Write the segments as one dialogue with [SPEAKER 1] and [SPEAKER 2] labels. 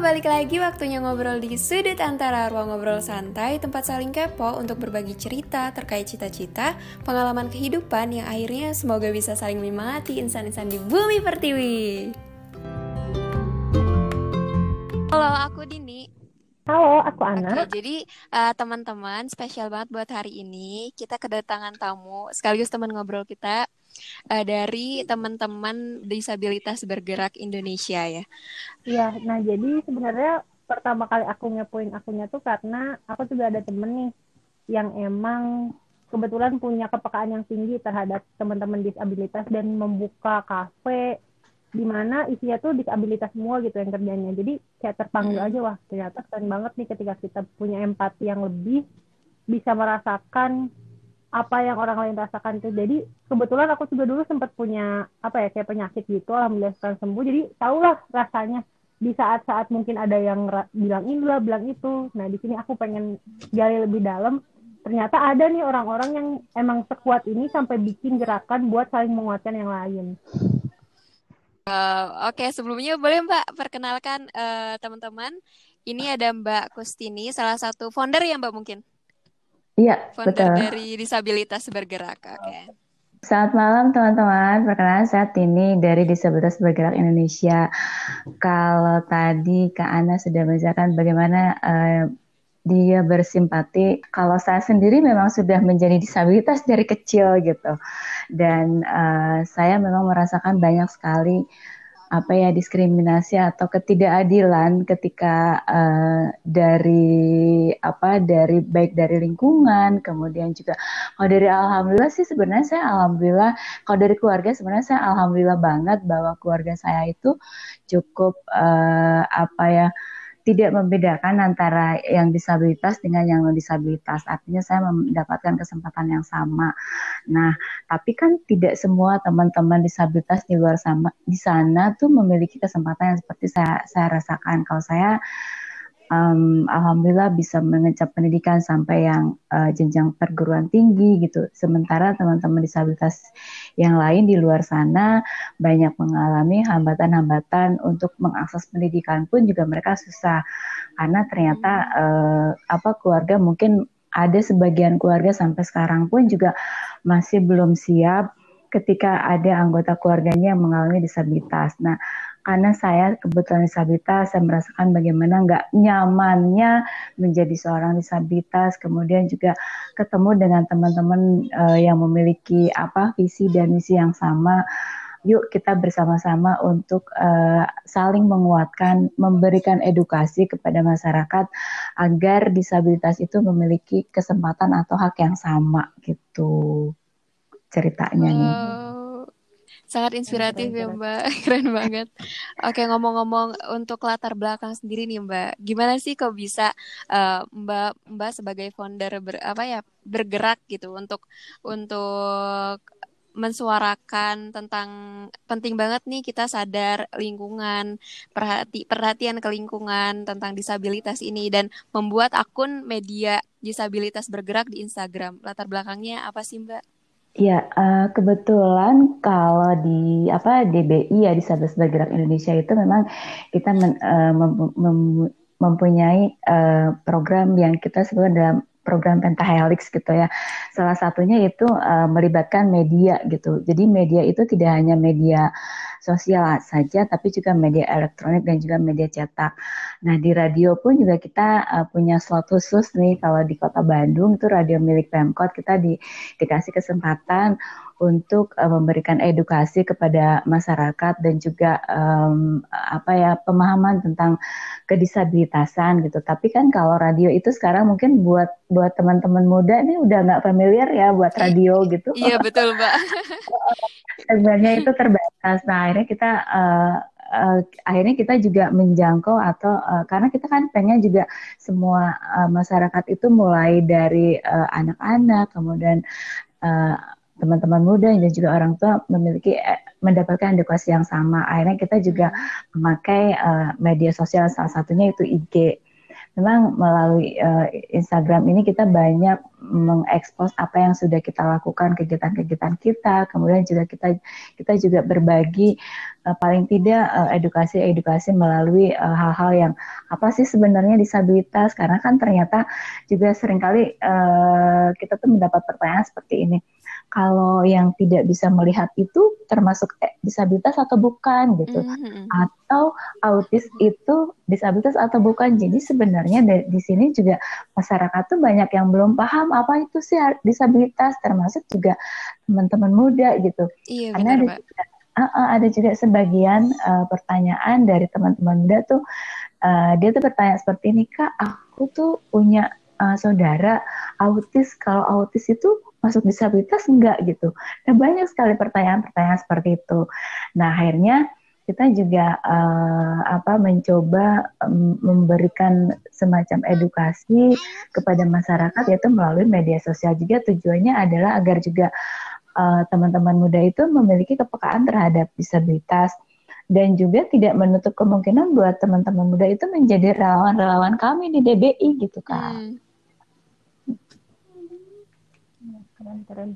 [SPEAKER 1] balik lagi waktunya ngobrol di sudut antara ruang ngobrol santai, tempat saling kepo untuk berbagi cerita terkait cita-cita, pengalaman kehidupan yang akhirnya semoga bisa saling menyemangati insan-insan di bumi pertiwi. Halo, aku Dini.
[SPEAKER 2] Halo, aku Ana.
[SPEAKER 1] Oke, jadi uh, teman-teman spesial banget buat hari ini kita kedatangan tamu sekaligus teman ngobrol kita uh, dari teman-teman disabilitas bergerak Indonesia ya.
[SPEAKER 2] Iya, nah jadi sebenarnya pertama kali aku ngepoin akunnya tuh karena aku juga ada temen nih yang emang kebetulan punya kepekaan yang tinggi terhadap teman-teman disabilitas dan membuka kafe di mana isinya tuh disabilitas semua gitu yang kerjanya. Jadi kayak terpanggil hmm. aja wah ternyata keren banget nih ketika kita punya empati yang lebih bisa merasakan apa yang orang lain rasakan tuh. Jadi kebetulan aku juga dulu sempat punya apa ya kayak penyakit gitu alhamdulillah sekarang sembuh. Jadi tahulah rasanya. Di saat-saat mungkin ada yang bilang ini lah bilang itu. Nah di sini aku pengen gali lebih dalam. Ternyata ada nih orang-orang yang emang sekuat ini sampai bikin gerakan buat saling menguatkan yang lain.
[SPEAKER 1] Uh, oke okay. sebelumnya boleh mbak perkenalkan uh, teman-teman. Ini ada Mbak Kustini, salah satu founder ya Mbak mungkin.
[SPEAKER 3] Iya,
[SPEAKER 1] founder
[SPEAKER 3] betul.
[SPEAKER 1] dari Disabilitas Bergerak. Oke. Okay.
[SPEAKER 3] Selamat malam teman-teman, perkenalan saya Tini dari Disabilitas Bergerak Indonesia. Kalau tadi Kak Ana sudah menjelaskan bagaimana uh, dia bersimpati. Kalau saya sendiri memang sudah menjadi disabilitas dari kecil gitu, dan uh, saya memang merasakan banyak sekali apa ya diskriminasi atau ketidakadilan ketika uh, dari apa dari baik dari lingkungan kemudian juga kalau dari alhamdulillah sih sebenarnya saya alhamdulillah kalau dari keluarga sebenarnya saya alhamdulillah banget bahwa keluarga saya itu cukup uh, apa ya tidak membedakan antara yang disabilitas dengan yang non disabilitas. Artinya saya mendapatkan kesempatan yang sama. Nah, tapi kan tidak semua teman-teman disabilitas di luar sama di sana tuh memiliki kesempatan yang seperti saya saya rasakan. Kalau saya um, alhamdulillah bisa mengecap pendidikan sampai yang uh, jenjang perguruan tinggi gitu. Sementara teman-teman disabilitas yang lain di luar sana banyak mengalami hambatan-hambatan untuk mengakses pendidikan pun juga mereka susah karena ternyata uh, apa keluarga mungkin ada sebagian keluarga sampai sekarang pun juga masih belum siap ketika ada anggota keluarganya yang mengalami disabilitas. Nah, karena saya kebetulan disabilitas, saya merasakan bagaimana nggak nyamannya menjadi seorang disabilitas, kemudian juga ketemu dengan teman-teman uh, yang memiliki apa visi dan misi yang sama. Yuk kita bersama-sama untuk uh, saling menguatkan, memberikan edukasi kepada masyarakat agar disabilitas itu memiliki kesempatan atau hak yang sama gitu ceritanya nih.
[SPEAKER 1] Sangat inspiratif ya Mbak, keren banget. Oke ngomong-ngomong untuk latar belakang sendiri nih Mbak, gimana sih kok bisa uh, Mbak Mbak sebagai founder ber, apa ya bergerak gitu untuk untuk mensuarakan tentang penting banget nih kita sadar lingkungan perhati perhatian ke lingkungan tentang disabilitas ini dan membuat akun media disabilitas bergerak di Instagram latar belakangnya apa sih Mbak?
[SPEAKER 3] Ya, uh, kebetulan kalau di apa DBI ya Disabilitas Bergerak Indonesia itu memang kita men, uh, mem, mem, mempunyai uh, program yang kita sebut dalam program pentahelix gitu ya. Salah satunya itu melibatkan media gitu. Jadi media itu tidak hanya media sosial saja, tapi juga media elektronik dan juga media cetak. Nah di radio pun juga kita uh, punya slot khusus nih kalau di Kota Bandung itu radio milik Pemkot kita di, dikasih kesempatan untuk uh, memberikan edukasi kepada masyarakat dan juga um, apa ya pemahaman tentang kedisabilitasan gitu. Tapi kan kalau radio itu sekarang mungkin buat buat teman-teman muda nih udah nggak familiar ya buat radio gitu.
[SPEAKER 1] Iya betul mbak.
[SPEAKER 3] Sebenarnya itu terbatas. Nah akhirnya kita uh, uh, akhirnya kita juga menjangkau atau uh, karena kita kan pengen juga semua uh, masyarakat itu mulai dari anak-anak uh, kemudian uh, teman-teman muda dan juga orang tua memiliki mendapatkan edukasi yang sama. Akhirnya kita juga memakai uh, media sosial salah satunya itu IG memang melalui uh, Instagram ini kita banyak mengekspos apa yang sudah kita lakukan kegiatan-kegiatan kita. Kemudian juga kita kita juga berbagi uh, paling tidak edukasi-edukasi uh, melalui hal-hal uh, yang apa sih sebenarnya disabilitas. Karena kan ternyata juga sering kali uh, kita tuh mendapat pertanyaan seperti ini kalau yang tidak bisa melihat itu termasuk eh, disabilitas atau bukan gitu. Mm-hmm. atau autis itu disabilitas atau bukan. Jadi sebenarnya di, di sini juga masyarakat tuh banyak yang belum paham apa itu sih disabilitas. Termasuk juga teman-teman muda gitu.
[SPEAKER 1] Iya, karena
[SPEAKER 3] ada juga, uh, uh, ada juga sebagian uh, pertanyaan dari teman-teman muda tuh uh, dia tuh bertanya seperti ini kak aku tuh punya uh, saudara autis. Kalau autis itu masuk disabilitas enggak gitu. Nah banyak sekali pertanyaan-pertanyaan seperti itu. Nah akhirnya kita juga uh, apa mencoba um, memberikan semacam edukasi kepada masyarakat yaitu melalui media sosial juga tujuannya adalah agar juga eh, teman-teman uh, muda itu memiliki kepekaan terhadap disabilitas dan juga tidak menutup kemungkinan buat teman-teman muda itu menjadi relawan-relawan kami di DBI gitu kan. Hmm.
[SPEAKER 2] Keren keren.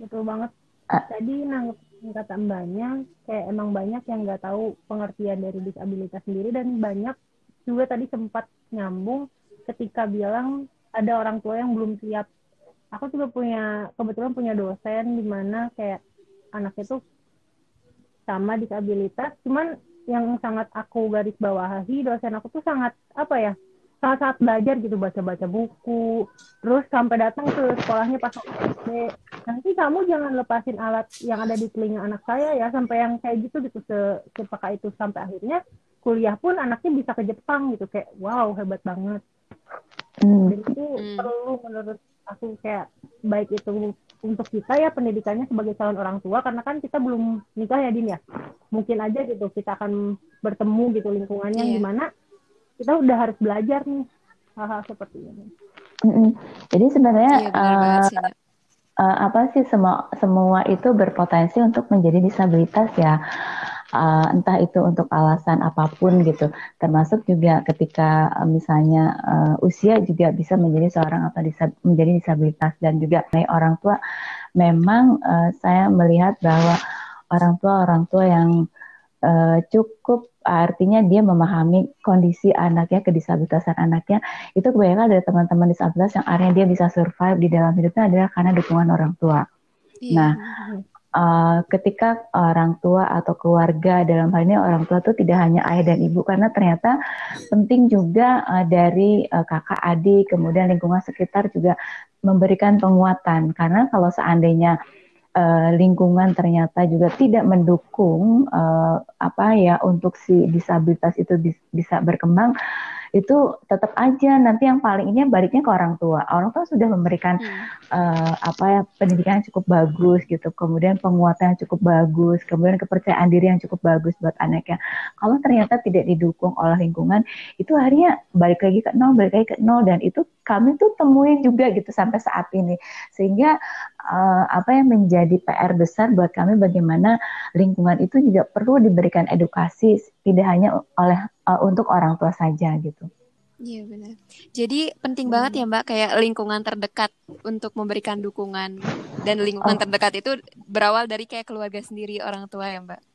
[SPEAKER 2] Betul banget. Tadi nanggepin kata mbaknya kayak emang banyak yang nggak tahu pengertian dari disabilitas sendiri dan banyak juga tadi sempat nyambung ketika bilang ada orang tua yang belum siap. Aku juga punya kebetulan punya dosen di mana kayak anak itu sama disabilitas cuman yang sangat aku garis bawahi dosen aku tuh sangat apa ya saat-saat belajar gitu baca-baca buku terus sampai datang ke sekolahnya pas SD nanti kamu jangan lepasin alat yang ada di telinga anak saya ya sampai yang kayak gitu gitu se sepaka itu sampai akhirnya kuliah pun anaknya bisa ke Jepang gitu kayak wow hebat banget hmm. dan itu hmm. perlu menurut aku kayak baik itu untuk kita ya pendidikannya sebagai calon orang tua karena kan kita belum nikah ya Din ya mungkin aja gitu kita akan bertemu gitu lingkungannya yeah. gimana kita udah harus belajar nih hal-hal seperti ini.
[SPEAKER 3] Mm-hmm. Jadi sebenarnya iya, uh, uh, apa sih semua semua itu berpotensi untuk menjadi disabilitas ya. Uh, entah itu untuk alasan apa pun gitu, termasuk juga ketika uh, misalnya uh, usia juga bisa menjadi seorang atau disab menjadi disabilitas dan juga orang tua memang uh, saya melihat bahwa orang tua orang tua yang uh, cukup artinya dia memahami kondisi anaknya, kedisabilitasan anaknya, itu kebanyakan dari teman-teman disabilitas yang akhirnya dia bisa survive di dalam hidupnya adalah karena dukungan orang tua. Iya. Nah, uh, ketika orang tua atau keluarga dalam hal ini orang tua itu tidak hanya ayah dan ibu karena ternyata penting juga uh, dari uh, kakak adik kemudian lingkungan sekitar juga memberikan penguatan karena kalau seandainya uh, lingkungan ternyata juga tidak mendukung uh, apa ya untuk si disabilitas itu bisa berkembang itu tetap aja nanti yang paling ini baliknya ke orang tua. Orang tua sudah memberikan hmm. uh, apa ya pendidikan yang cukup bagus gitu, kemudian penguatan yang cukup bagus, kemudian kepercayaan diri yang cukup bagus buat anaknya. Kalau ternyata tidak didukung oleh lingkungan, itu akhirnya balik lagi ke nol, balik lagi ke nol dan itu kami tuh temuin juga gitu sampai saat ini. Sehingga uh, apa yang menjadi PR besar buat kami bagaimana lingkungan itu juga perlu diberikan edukasi tidak hanya oleh uh, untuk orang tua saja gitu.
[SPEAKER 1] Iya benar. Jadi penting hmm. banget ya Mbak kayak lingkungan terdekat untuk memberikan dukungan dan lingkungan oh. terdekat itu berawal dari kayak keluarga sendiri orang tua ya Mbak.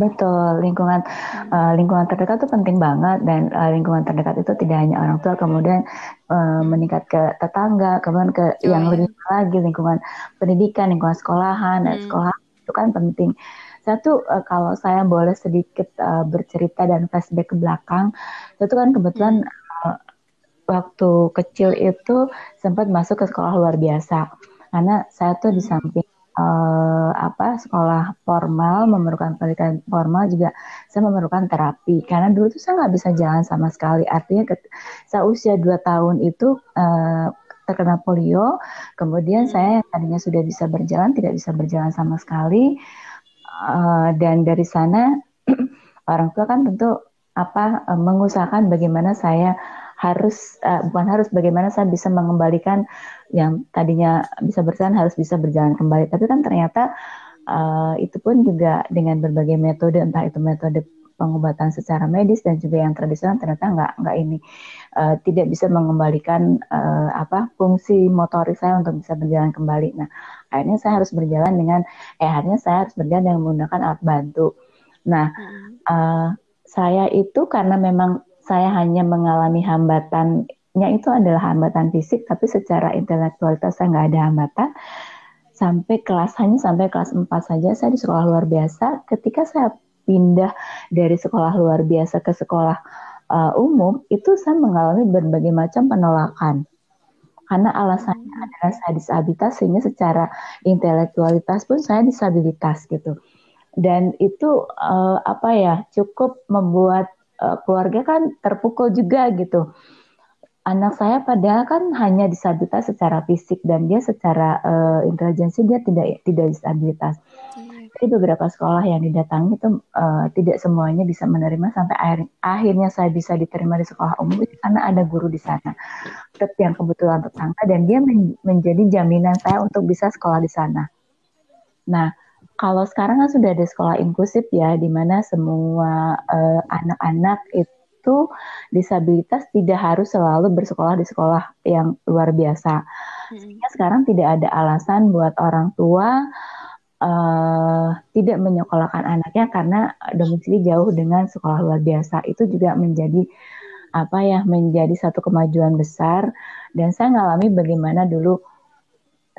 [SPEAKER 3] Betul, lingkungan hmm. uh, lingkungan terdekat itu penting banget dan uh, lingkungan terdekat itu tidak hanya orang tua, kemudian uh, meningkat ke tetangga, kemudian ke oh, yang iya. lebih lagi lingkungan pendidikan, lingkungan sekolahan dan hmm. sekolah itu kan penting. Satu uh, kalau saya boleh sedikit uh, bercerita dan flashback ke belakang, itu kan kebetulan uh, waktu kecil itu sempat masuk ke sekolah luar biasa. Karena saya tuh di samping uh, apa sekolah formal memerlukan pendidikan formal juga saya memerlukan terapi. Karena dulu tuh saya nggak bisa jalan sama sekali. Artinya ke, saya usia 2 tahun itu uh, terkena polio. Kemudian saya yang tadinya sudah bisa berjalan tidak bisa berjalan sama sekali Eh, dan dari sana orang tua kan tentu apa uh, mengusahakan bagaimana saya harus uh, bukan harus bagaimana saya bisa mengembalikan yang tadinya bisa berjalan harus bisa berjalan kembali. Tapi kan ternyata uh, itu pun juga dengan berbagai metode entah itu metode pengobatan secara medis dan juga yang tradisional ternyata nggak nggak ini uh, tidak bisa mengembalikan uh, apa fungsi motorik saya untuk bisa berjalan kembali. Nah, akhirnya saya harus berjalan dengan eh akhirnya saya harus berjalan dengan menggunakan alat bantu. Nah, uh, saya itu karena memang saya hanya mengalami hambatannya itu adalah hambatan fisik, tapi secara intelektualitas saya nggak ada hambatan. Sampai kelas hanya sampai kelas 4 saja saya di sekolah luar biasa. Ketika saya pindah dari sekolah luar biasa ke sekolah uh, umum, itu saya mengalami berbagai macam penolakan. Karena alasannya hmm. adalah saya disabilitas sehingga secara intelektualitas pun saya disabilitas gitu. Dan itu uh, apa ya cukup membuat uh, keluarga kan terpukul juga gitu. Anak saya padahal kan hanya disabilitas secara fisik dan dia secara uh, intelijensi dia tidak tidak disabilitas. Jadi beberapa sekolah yang didatangi itu uh, tidak semuanya bisa menerima sampai akhir, akhirnya saya bisa diterima di sekolah umum karena ada guru di sana. Yang kebetulan tersangka dan dia men menjadi jaminan saya untuk bisa sekolah di sana. Nah, kalau sekarang kan sudah ada sekolah inklusif ya, di mana semua eh, anak-anak uh, itu disabilitas tidak harus selalu bersekolah di sekolah yang luar biasa. Sehingga sekarang tidak ada alasan buat orang tua uh, tidak menyekolahkan anaknya karena domisili jauh dengan sekolah luar biasa itu juga menjadi apa ya menjadi satu kemajuan besar dan saya ngalami bagaimana dulu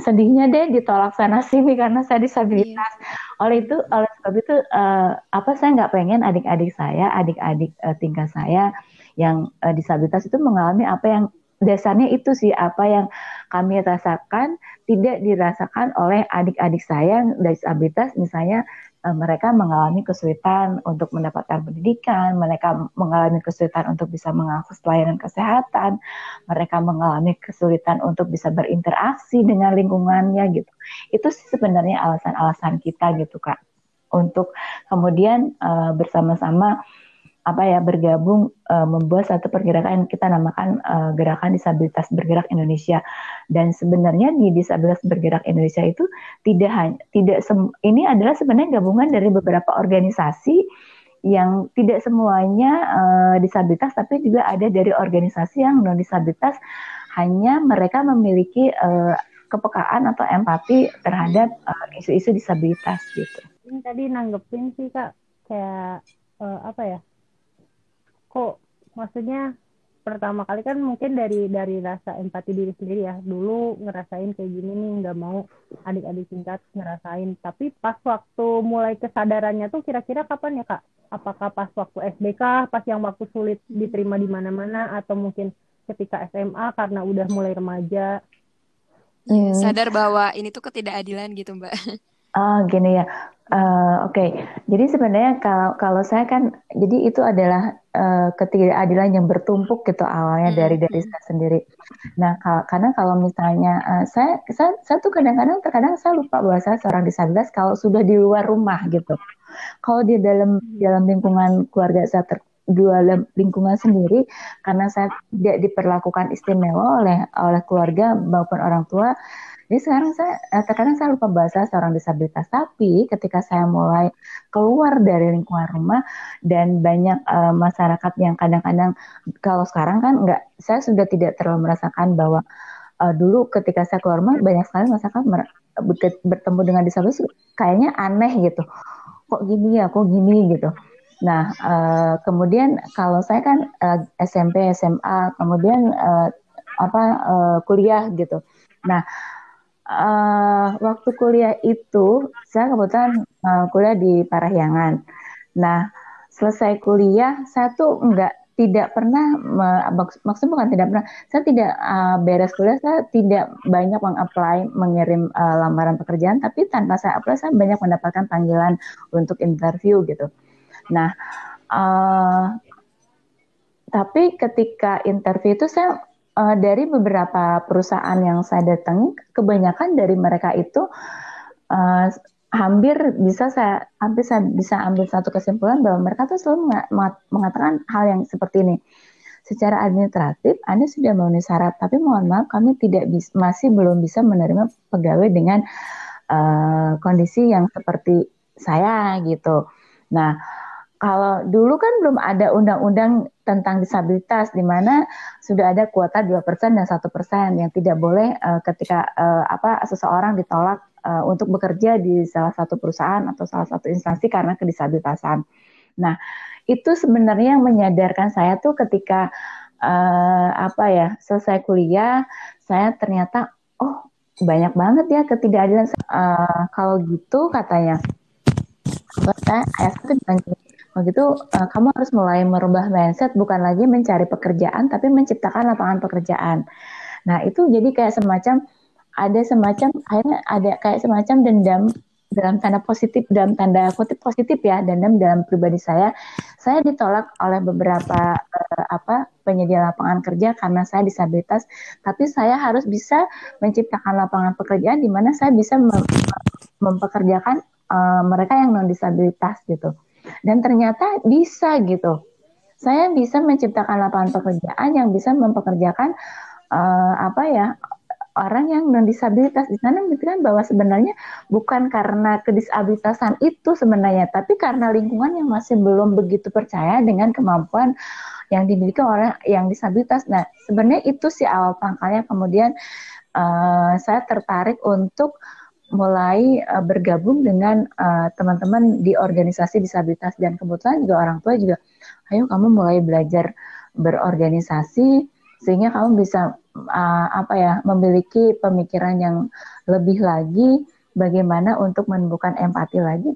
[SPEAKER 3] sedihnya deh ditolak sana sini karena saya disabilitas. Yeah. Oleh itu, oleh sebab itu uh, apa saya nggak pengen adik-adik saya, adik-adik uh, tingkat saya yang uh, disabilitas itu mengalami apa yang dasarnya itu sih apa yang kami rasakan tidak dirasakan oleh adik-adik saya yang disabilitas misalnya eh, mereka mengalami kesulitan untuk mendapatkan pendidikan, mereka mengalami kesulitan untuk bisa mengakses pelayanan kesehatan, mereka mengalami kesulitan untuk bisa berinteraksi dengan lingkungannya gitu. Itu sih sebenarnya alasan-alasan kita gitu Kak. Untuk kemudian uh, bersama-sama apa ya bergabung uh, membuat satu pergerakan yang kita namakan uh, gerakan disabilitas bergerak Indonesia dan sebenarnya di disabilitas bergerak Indonesia itu tidak hanya tidak sem ini adalah sebenarnya gabungan dari beberapa organisasi yang tidak semuanya uh, disabilitas tapi juga ada dari organisasi yang non disabilitas hanya mereka memiliki uh, kepekaan atau empati terhadap isu-isu uh, disabilitas gitu.
[SPEAKER 2] Ini tadi nanggepin sih kak kayak uh, apa ya kok maksudnya pertama kali kan mungkin dari dari rasa empati diri sendiri ya. Dulu ngerasain kayak gini nih nggak mau adik-adik tingkat ngerasain. Tapi pas waktu mulai kesadarannya tuh kira-kira kapan ya kak? Apakah pas waktu SBK pas yang waktu sulit diterima di mana-mana atau mungkin ketika SMA karena udah mulai remaja?
[SPEAKER 1] Hmm. sadar bahwa ini tuh ketidakadilan gitu mbak
[SPEAKER 3] Oh gini ya, uh, oke. Okay. Jadi sebenarnya kalau kalau saya kan, jadi itu adalah uh, ketidakadilan yang bertumpuk gitu awalnya hmm. dari dari hmm. saya sendiri. Nah kalau, karena kalau misalnya uh, saya, saya saya tuh kadang-kadang terkadang saya lupa bahwa saya seorang disabilitas kalau sudah di luar rumah gitu. Kalau di dalam dalam lingkungan keluarga saya ter, dalam lingkungan sendiri karena saya tidak diperlakukan istimewa oleh oleh keluarga maupun orang tua jadi sekarang saya eh, terkadang saya lupa bahasa seorang disabilitas, tapi ketika saya mulai keluar dari lingkungan rumah dan banyak uh, masyarakat yang kadang-kadang kalau sekarang kan enggak, saya sudah tidak terlalu merasakan bahwa uh, dulu ketika saya keluar rumah banyak sekali masyarakat bertemu dengan disabilitas kayaknya aneh gitu, kok gini ya, kok gini gitu. Nah, uh, kemudian kalau saya kan uh, SMP, SMA, kemudian uh, apa uh, kuliah gitu. Nah, uh, waktu kuliah itu saya kebetulan uh, kuliah di Parahyangan. Nah, selesai kuliah saya tuh enggak tidak pernah maksud bukan tidak pernah saya tidak uh, beres kuliah saya tidak banyak mengapply mengirim uh, lamaran pekerjaan tapi tanpa saya apply saya banyak mendapatkan panggilan untuk interview gitu nah uh, tapi ketika interview itu saya uh, dari beberapa perusahaan yang saya datangi, kebanyakan dari mereka itu uh, hampir bisa saya hampir saya bisa ambil satu kesimpulan bahwa mereka tuh selalu mengatakan hal yang seperti ini. Secara administratif, Anda sudah memenuhi syarat, tapi mohon maaf kami tidak bis, masih belum bisa menerima pegawai dengan uh, kondisi yang seperti saya gitu. Nah, kalau dulu kan belum ada undang-undang tentang disabilitas di mana sudah ada kuota 2% dan satu persen yang tidak boleh uh, ketika uh, apa seseorang ditolak uh, untuk bekerja di salah satu perusahaan atau salah satu instansi karena kedisabilitasan. Nah, itu sebenarnya yang menyadarkan saya tuh ketika uh, apa ya selesai kuliah saya ternyata oh banyak banget ya ketidakadilan uh, kalau gitu katanya saya ayah tuh bilang kalau gitu uh, kamu harus mulai merubah mindset bukan lagi mencari pekerjaan tapi menciptakan lapangan pekerjaan. Nah itu jadi kayak semacam ada semacam akhirnya ada kayak semacam dendam dalam tanda positif dalam tanda kutip positif ya dendam dalam pribadi saya. Saya ditolak oleh beberapa uh, apa penyedia lapangan kerja karena saya disabilitas. Tapi saya harus bisa menciptakan lapangan pekerjaan di mana saya bisa mem mempekerjakan uh, mereka yang non disabilitas gitu dan ternyata bisa gitu. Saya bisa menciptakan lapangan pekerjaan yang bisa mempekerjakan uh, apa ya orang yang non disabilitas di sana membuktikan bahwa sebenarnya bukan karena kedisabilitasan itu sebenarnya tapi karena lingkungan yang masih belum begitu percaya dengan kemampuan yang dimiliki orang yang disabilitas. Nah, sebenarnya itu sih awal pangkalnya. Kemudian uh, saya tertarik untuk mulai uh, bergabung dengan uh, teman-teman di organisasi disabilitas dan kebetulan juga orang tua juga ayo kamu mulai belajar berorganisasi sehingga kamu bisa uh, apa ya memiliki pemikiran yang lebih lagi bagaimana untuk menumbuhkan empati lagi.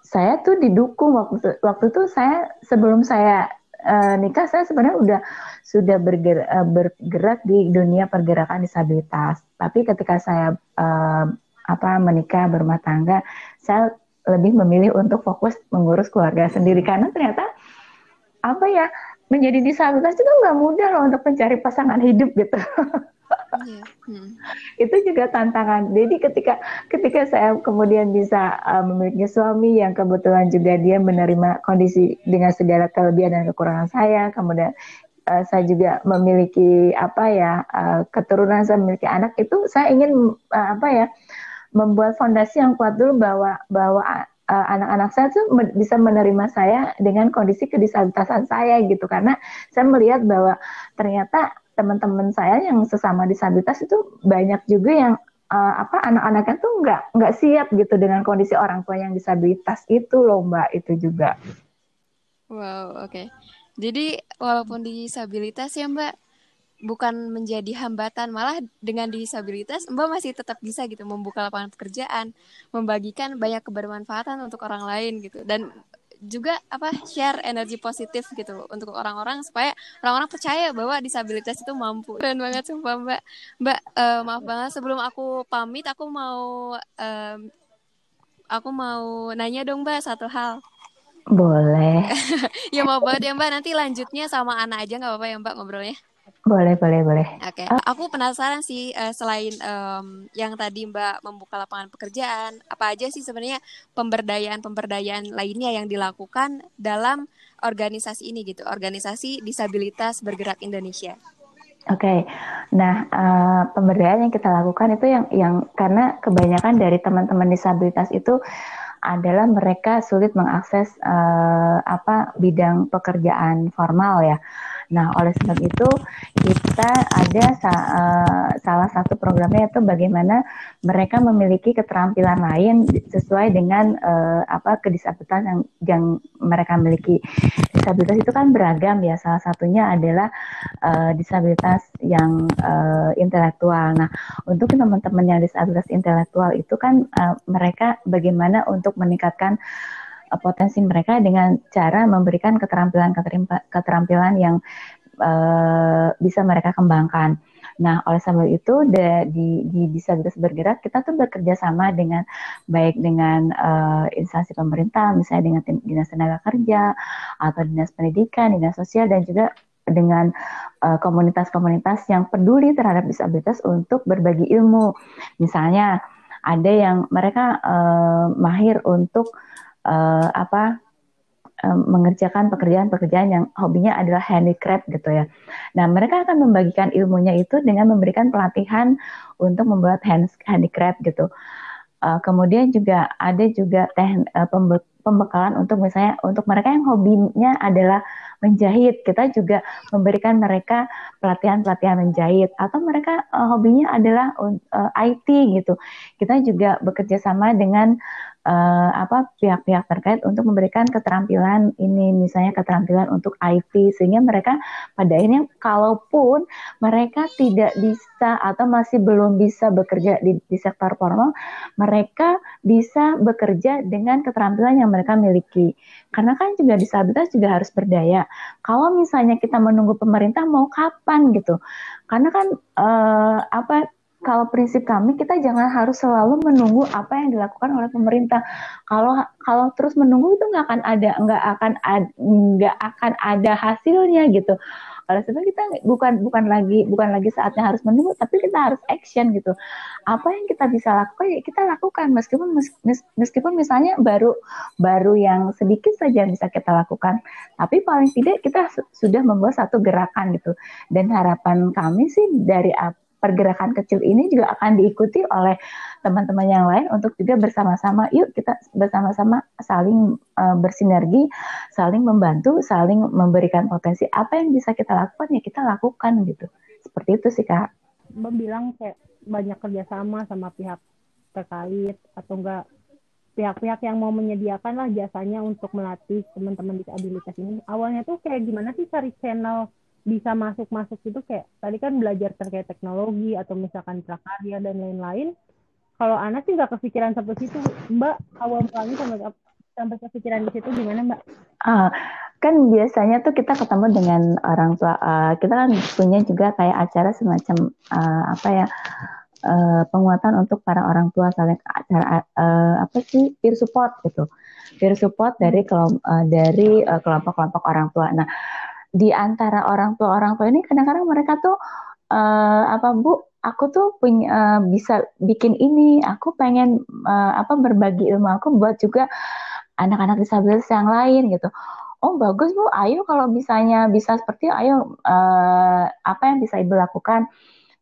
[SPEAKER 3] Saya tuh didukung waktu waktu itu saya sebelum saya uh, nikah saya sebenarnya udah sudah bergerak, uh, bergerak di dunia pergerakan disabilitas. Tapi ketika saya uh, apa menikah berumah tangga saya lebih memilih untuk fokus mengurus keluarga sendiri karena ternyata apa ya menjadi disabilitas itu nggak mudah loh untuk mencari pasangan hidup gitu. Yeah. Hmm. itu juga tantangan. Jadi ketika ketika saya kemudian bisa uh, memiliki suami yang kebetulan juga dia menerima kondisi dengan segala kelebihan dan kekurangan saya, kemudian uh, saya juga memiliki apa ya uh, keturunan saya memiliki anak itu saya ingin uh, apa ya membuat fondasi yang kuat dulu bahwa bahwa uh, anak-anak saya tuh bisa menerima saya dengan kondisi kedisabilitasan saya gitu karena saya melihat bahwa ternyata teman-teman saya yang sesama disabilitas itu banyak juga yang uh, apa anak-anaknya tuh nggak nggak siap gitu dengan kondisi orang tua yang disabilitas itu loh mbak itu juga.
[SPEAKER 1] Wow oke. Okay. Jadi walaupun disabilitas ya mbak bukan menjadi hambatan malah dengan disabilitas Mbak masih tetap bisa gitu membuka lapangan pekerjaan membagikan banyak kebermanfaatan untuk orang lain gitu. Dan juga apa share energi positif gitu untuk orang-orang supaya orang-orang percaya bahwa disabilitas itu mampu. Keren banget sumpah mbak. Mbak uh, maaf banget sebelum aku pamit aku mau um, aku mau nanya dong mbak satu hal.
[SPEAKER 3] Boleh.
[SPEAKER 1] Ya mau banget ya mbak. Nanti lanjutnya sama anak aja nggak apa-apa ya mbak ngobrolnya
[SPEAKER 3] boleh, boleh, boleh.
[SPEAKER 1] Oke, okay. oh. aku penasaran sih uh, selain um, yang tadi Mbak membuka lapangan pekerjaan, apa aja sih sebenarnya pemberdayaan-pemberdayaan lainnya yang dilakukan dalam organisasi ini gitu, organisasi disabilitas bergerak Indonesia.
[SPEAKER 3] Oke, okay. nah uh, pemberdayaan yang kita lakukan itu yang yang karena kebanyakan dari teman-teman disabilitas itu adalah mereka sulit mengakses uh, apa bidang pekerjaan formal ya. Nah, oleh sebab itu kita ada sa uh, salah satu programnya itu bagaimana mereka memiliki keterampilan lain sesuai dengan uh, apa kedisabilitas yang yang mereka miliki. Disabilitas itu kan beragam ya. Salah satunya adalah uh, disabilitas yang uh, intelektual. Nah, untuk teman-teman yang disabilitas intelektual itu kan uh, mereka bagaimana untuk meningkatkan potensi mereka dengan cara memberikan keterampilan keterampilan yang uh, bisa mereka kembangkan. Nah, oleh sebab itu di, di disabilitas bergerak kita tuh bekerja sama dengan baik dengan uh, instansi pemerintah, misalnya dengan dinas tenaga kerja atau dinas pendidikan, dinas sosial dan juga dengan komunitas-komunitas uh, yang peduli terhadap disabilitas untuk berbagi ilmu. Misalnya ada yang mereka uh, mahir untuk uh, apa mengerjakan pekerjaan-pekerjaan yang hobinya adalah handicraft gitu ya. Nah, mereka akan membagikan ilmunya itu dengan memberikan pelatihan untuk membuat hand, handicraft gitu. Uh, kemudian juga ada juga teh uh, pembekalan untuk misalnya untuk mereka yang hobinya adalah menjahit, kita juga memberikan mereka pelatihan-pelatihan menjahit atau mereka uh, hobinya adalah uh, IT gitu. Kita juga bekerja sama dengan uh, apa pihak-pihak terkait untuk memberikan keterampilan ini misalnya keterampilan untuk IT sehingga mereka pada ini kalaupun mereka tidak bisa atau masih belum bisa bekerja di, di sektor formal mereka bisa bekerja dengan keterampilan yang mereka miliki. Karena kan juga disabilitas juga harus berdaya. Kalau misalnya kita menunggu pemerintah mau kapan gitu? Karena kan uh, apa kalau prinsip kami kita jangan harus selalu menunggu apa yang dilakukan oleh pemerintah. Kalau kalau terus menunggu itu nggak akan ada nggak akan nggak akan ada hasilnya gitu. Oleh sebab kita bukan bukan lagi bukan lagi saatnya harus menunggu, tapi kita harus action gitu. Apa yang kita bisa lakukan ya kita lakukan meskipun meskipun misalnya baru baru yang sedikit saja yang bisa kita lakukan, tapi paling tidak kita sudah membuat satu gerakan gitu. Dan harapan kami sih dari apa pergerakan kecil ini juga akan diikuti oleh teman-teman yang lain untuk juga bersama-sama yuk kita bersama-sama saling uh, bersinergi, saling membantu, saling memberikan potensi apa yang bisa kita lakukan ya kita lakukan gitu. Seperti itu sih Kak.
[SPEAKER 2] Mbak kayak banyak kerjasama sama pihak terkait atau enggak pihak-pihak yang mau menyediakan lah jasanya untuk melatih teman-teman disabilitas ini. Awalnya tuh kayak gimana sih cari channel bisa masuk-masuk itu kayak tadi kan belajar terkait teknologi atau misalkan prakarya dan lain-lain. Kalau anak sih nggak kepikiran sampai situ, Mbak. Awal kali sampai sampai kepikiran di situ gimana, Mbak?
[SPEAKER 3] Uh, kan biasanya tuh kita ketemu dengan orang tua. Uh, kita kan punya juga kayak acara semacam uh, apa ya? Uh, penguatan untuk para orang tua saling acara uh, apa sih peer support gitu peer support dari kelom, uh, dari kelompok-kelompok uh, orang tua. Nah, di antara orang tua orang tua ini kadang-kadang mereka tuh uh, apa bu aku tuh punya uh, bisa bikin ini aku pengen uh, apa berbagi ilmu aku buat juga anak-anak disabilitas yang lain gitu. Oh bagus bu. Ayo kalau misalnya bisa seperti ayo uh, apa yang bisa ibu lakukan?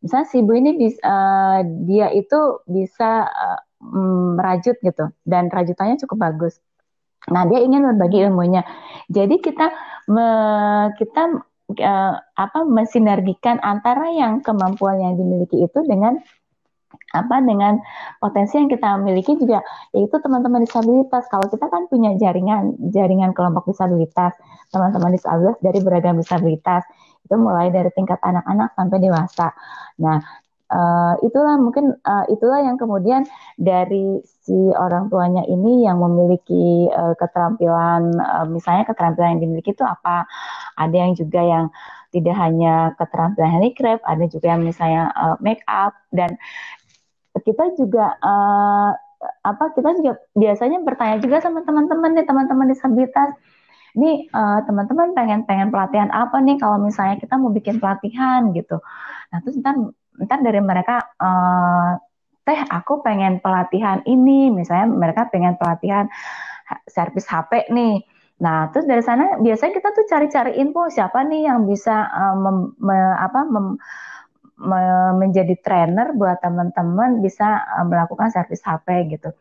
[SPEAKER 3] Misalnya si ibu ini bisa uh, dia itu bisa uh, merajut gitu dan rajutannya cukup bagus Nah, dia ingin berbagi ilmunya. Jadi kita me, kita uh, apa mensinergikan antara yang kemampuan yang dimiliki itu dengan apa dengan potensi yang kita miliki juga yaitu teman-teman disabilitas. Kalau kita kan punya jaringan jaringan kelompok disabilitas, teman-teman disabilitas dari beragam disabilitas. Itu mulai dari tingkat anak-anak sampai dewasa. Nah, Uh, itulah mungkin uh, itulah yang kemudian dari si orang tuanya ini yang memiliki uh, keterampilan uh, misalnya keterampilan yang dimiliki itu apa? Ada yang juga yang tidak hanya keterampilan handicraft ada juga yang misalnya uh, make up dan kita juga uh, apa kita juga biasanya bertanya juga sama teman-teman nih teman-teman disabilitas. Ini uh, teman-teman pengen pengen pelatihan apa nih kalau misalnya kita mau bikin pelatihan gitu? Nah terus ntar ntar dari mereka uh, teh aku pengen pelatihan ini. Misalnya mereka pengen pelatihan servis HP nih. Nah terus dari sana biasanya kita tuh cari-cari info siapa nih yang bisa uh, mem, me, apa mem, me, menjadi trainer buat teman-teman bisa uh, melakukan servis HP gitu.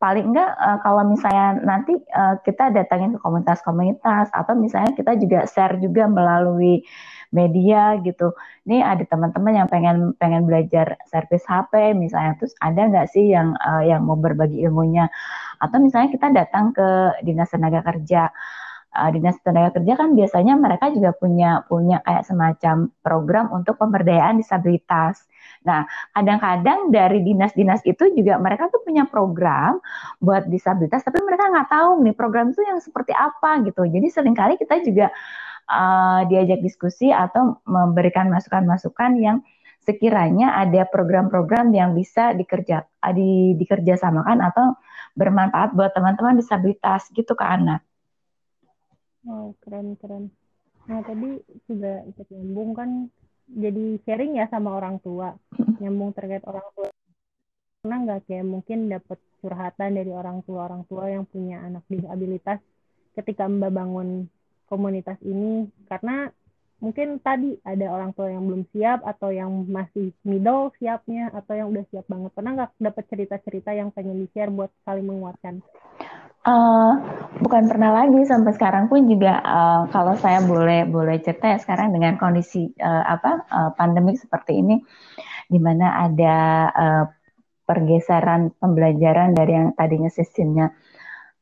[SPEAKER 3] Paling enggak uh, kalau misalnya nanti uh, kita datangin ke komunitas-komunitas atau misalnya kita juga share juga melalui media gitu. Ini ada teman-teman yang pengen pengen belajar servis HP misalnya, terus ada nggak sih yang uh, yang mau berbagi ilmunya? Atau misalnya kita datang ke dinas tenaga kerja. Uh, dinas tenaga kerja kan biasanya mereka juga punya punya kayak semacam program untuk pemberdayaan disabilitas. Nah, kadang-kadang dari dinas-dinas itu juga mereka tuh punya program buat disabilitas, tapi mereka nggak tahu nih program itu yang seperti apa gitu. Jadi sering kali kita juga uh, diajak diskusi atau memberikan masukan-masukan yang sekiranya ada program-program yang bisa dikerja di, dikerjasamakan atau bermanfaat buat teman-teman disabilitas gitu ke anak.
[SPEAKER 2] Oh keren keren. Nah tadi juga ikut nyambung kan jadi sharing ya sama orang tua nyambung terkait orang tua pernah nggak kayak mungkin dapat curhatan dari orang tua orang tua yang punya anak disabilitas ketika mbak bangun komunitas ini karena mungkin tadi ada orang tua yang belum siap atau yang masih middle siapnya atau yang udah siap banget. Pernah nggak dapat cerita-cerita yang pengen di share buat saling menguatkan?
[SPEAKER 3] Uh, bukan pernah lagi sampai sekarang pun juga uh, kalau saya boleh boleh cerita ya sekarang dengan kondisi uh, apa uh, pandemik seperti ini di mana ada uh, pergeseran pembelajaran dari yang tadinya sistemnya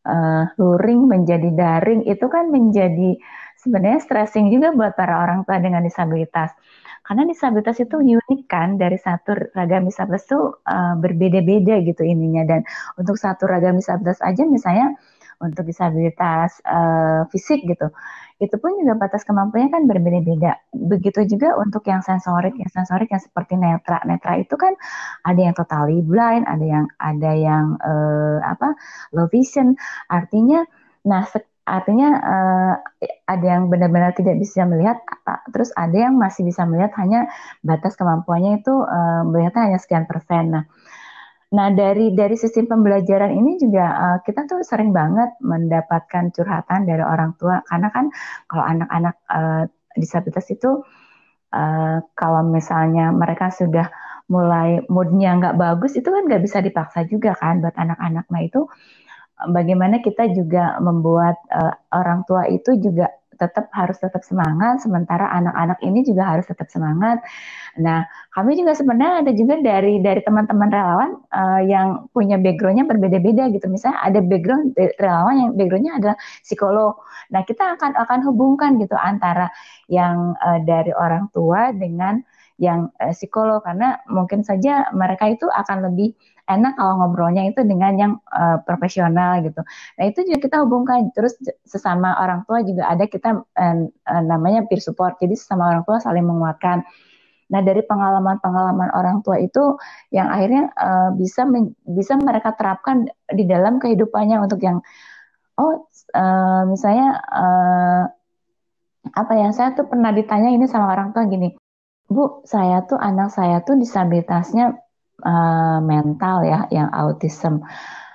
[SPEAKER 3] uh, luring menjadi daring itu kan menjadi sebenarnya stressing juga buat para orang tua dengan disabilitas. Karena disabilitas itu unik kan dari satu ragam disabilitas itu uh, berbeda-beda gitu ininya. Dan untuk satu ragam disabilitas aja misalnya untuk disabilitas uh, fisik gitu itu pun juga batas kemampuannya kan berbeda-beda. Begitu juga untuk yang sensorik yang sensorik yang seperti netra. Netra itu kan ada yang totally blind ada yang ada yang uh, apa low vision. Artinya nah artinya uh, ada yang benar-benar tidak bisa melihat terus ada yang masih bisa melihat hanya batas kemampuannya itu uh, melihatnya hanya sekian persen. Nah nah dari dari sistem pembelajaran ini juga uh, kita tuh sering banget mendapatkan curhatan dari orang tua. Karena kan kalau anak-anak uh, disabilitas itu uh, kalau misalnya mereka sudah mulai moodnya nggak bagus itu kan nggak bisa dipaksa juga kan buat anak-anak. Nah itu bagaimana kita juga membuat uh, orang tua itu juga tetap harus tetap semangat, sementara anak-anak ini juga harus tetap semangat. Nah, kami juga sebenarnya ada juga dari dari teman-teman relawan uh, yang punya backgroundnya berbeda-beda gitu. Misalnya ada background relawan yang backgroundnya adalah psikolog. Nah, kita akan akan hubungkan gitu antara yang uh, dari orang tua dengan yang uh, psikolog karena mungkin saja mereka itu akan lebih enak kalau ngobrolnya itu dengan yang uh, profesional gitu. Nah itu juga kita hubungkan terus sesama orang tua juga ada kita uh, uh, namanya peer support. Jadi sesama orang tua saling menguatkan. Nah dari pengalaman-pengalaman orang tua itu yang akhirnya uh, bisa bisa mereka terapkan di dalam kehidupannya untuk yang oh uh, misalnya uh, apa ya saya tuh pernah ditanya ini sama orang tua gini, Bu saya tuh anak saya tuh disabilitasnya uh, mental ya yang autism.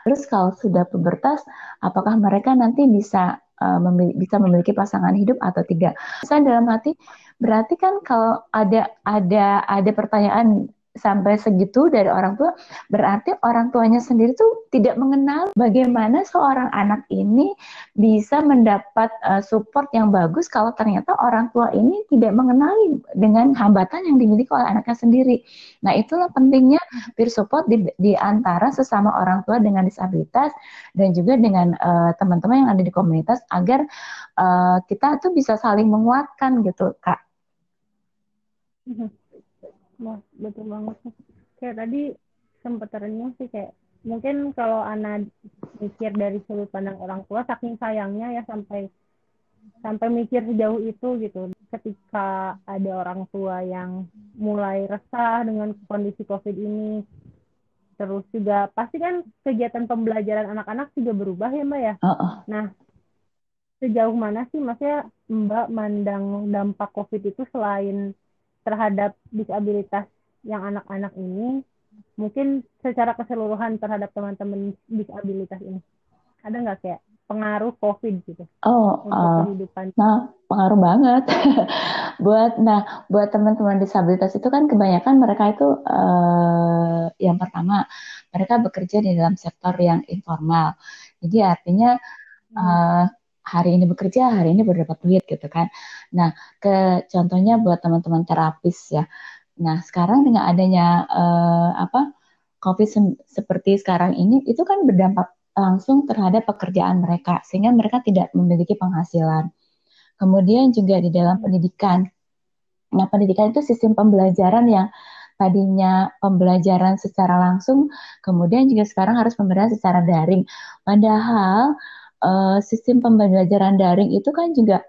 [SPEAKER 3] Terus kalau sudah pubertas, apakah mereka nanti bisa uh, memiliki, bisa memiliki pasangan hidup atau tidak? Saya dalam hati berarti kan kalau ada ada ada pertanyaan sampai segitu dari orang tua, berarti orang tuanya sendiri tuh tidak mengenal bagaimana seorang anak ini bisa mendapat uh, support yang bagus kalau ternyata orang tua ini tidak mengenali dengan hambatan yang dimiliki oleh anaknya sendiri. Nah, itulah pentingnya peer support di, di antara sesama orang tua dengan disabilitas dan juga dengan uh, teman-teman yang ada di komunitas agar uh, kita tuh bisa saling menguatkan gitu, Kak.
[SPEAKER 2] Mhm. Wah, betul banget sih. Kayak tadi sempat terenyuh sih kayak mungkin kalau anak mikir dari sudut pandang orang tua saking sayangnya ya sampai sampai mikir sejauh itu gitu ketika ada orang tua yang mulai resah dengan kondisi covid ini terus juga pasti kan kegiatan pembelajaran anak-anak juga berubah ya mbak ya
[SPEAKER 3] uh -uh.
[SPEAKER 2] nah sejauh mana sih maksudnya mbak mandang dampak covid itu selain terhadap disabilitas yang anak-anak ini mungkin secara keseluruhan terhadap teman-teman disabilitas ini. Ada nggak kayak pengaruh COVID gitu?
[SPEAKER 3] Oh, untuk uh, kehidupan. nah pengaruh banget. Buat nah buat teman-teman disabilitas itu kan kebanyakan mereka itu uh, yang pertama mereka bekerja di dalam sektor yang informal. Jadi artinya uh, hari ini bekerja, hari ini berdapat duit gitu kan. Nah, ke contohnya buat teman-teman terapis ya. Nah, sekarang dengan adanya uh, apa COVID se seperti sekarang ini itu kan berdampak langsung terhadap pekerjaan mereka sehingga mereka tidak memiliki penghasilan. Kemudian juga di dalam pendidikan. Nah, pendidikan itu sistem pembelajaran yang tadinya pembelajaran secara langsung, kemudian juga sekarang harus pembelajaran secara daring. Padahal uh, sistem pembelajaran daring itu kan juga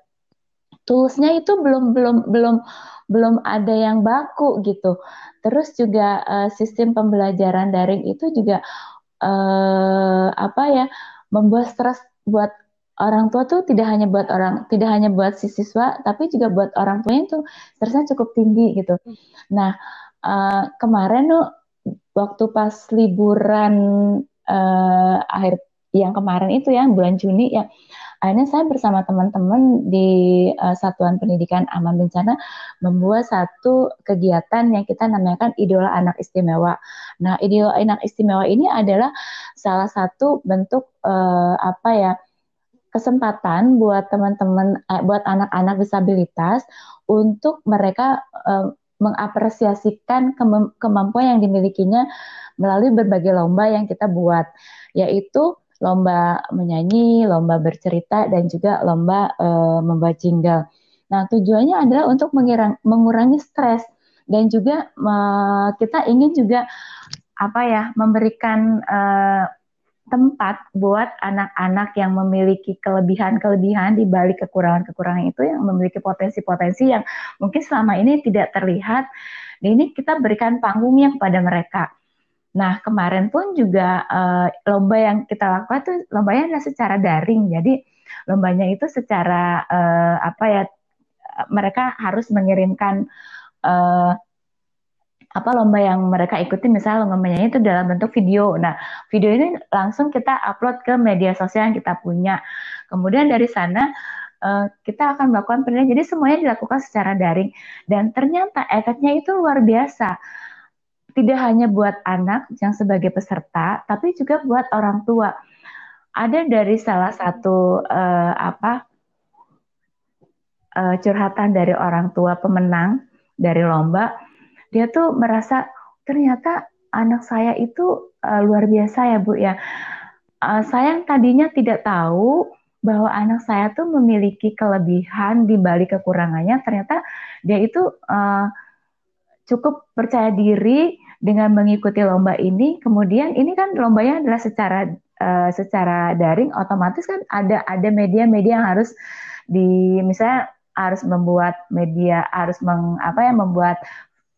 [SPEAKER 3] toolsnya itu belum belum belum belum ada yang baku gitu. Terus juga uh, sistem pembelajaran daring itu juga uh, apa ya membuat stres buat orang tua tuh tidak hanya buat orang tidak hanya buat si siswa tapi juga buat orang tuanya tuh stresnya cukup tinggi gitu. Nah uh, kemarin tuh waktu pas liburan uh, akhir yang kemarin itu ya bulan Juni ya akhirnya saya bersama teman-teman di uh, Satuan Pendidikan Aman Bencana membuat satu kegiatan yang kita namakan Idola Anak Istimewa. Nah, Idola Anak Istimewa ini adalah salah satu bentuk uh, apa ya kesempatan buat teman-teman, eh, buat anak-anak disabilitas untuk mereka uh, mengapresiasikan kemampuan yang dimilikinya melalui berbagai lomba yang kita buat, yaitu lomba menyanyi, lomba bercerita, dan juga lomba uh, membuat jingle. Nah, tujuannya adalah untuk mengirang, mengurangi stres dan juga uh, kita ingin juga apa ya memberikan uh, tempat buat anak-anak yang memiliki kelebihan-kelebihan di balik kekurangan-kekurangan itu yang memiliki potensi-potensi yang mungkin selama ini tidak terlihat. Dan ini kita berikan panggungnya kepada mereka. Nah, kemarin pun juga uh, lomba yang kita lakukan itu lombanya adalah secara daring. Jadi lombanya itu secara uh, apa ya mereka harus mengirimkan uh, apa lomba yang mereka ikuti misalnya lomba menyanyi itu dalam bentuk video. Nah, video ini langsung kita upload ke media sosial yang kita punya. Kemudian dari sana kita akan melakukan penilaian. Jadi semuanya dilakukan secara daring dan ternyata efeknya itu luar biasa tidak hanya buat anak yang sebagai peserta, tapi juga buat orang tua. Ada dari salah satu uh, apa uh, curhatan dari orang tua pemenang dari lomba, dia tuh merasa ternyata anak saya itu uh, luar biasa ya bu ya. Uh, saya tadinya tidak tahu bahwa anak saya tuh memiliki kelebihan di balik kekurangannya, ternyata dia itu uh, cukup percaya diri dengan mengikuti lomba ini, kemudian ini kan lombanya adalah secara uh, secara daring, otomatis kan ada ada media-media yang harus di misalnya harus membuat media harus meng, apa ya membuat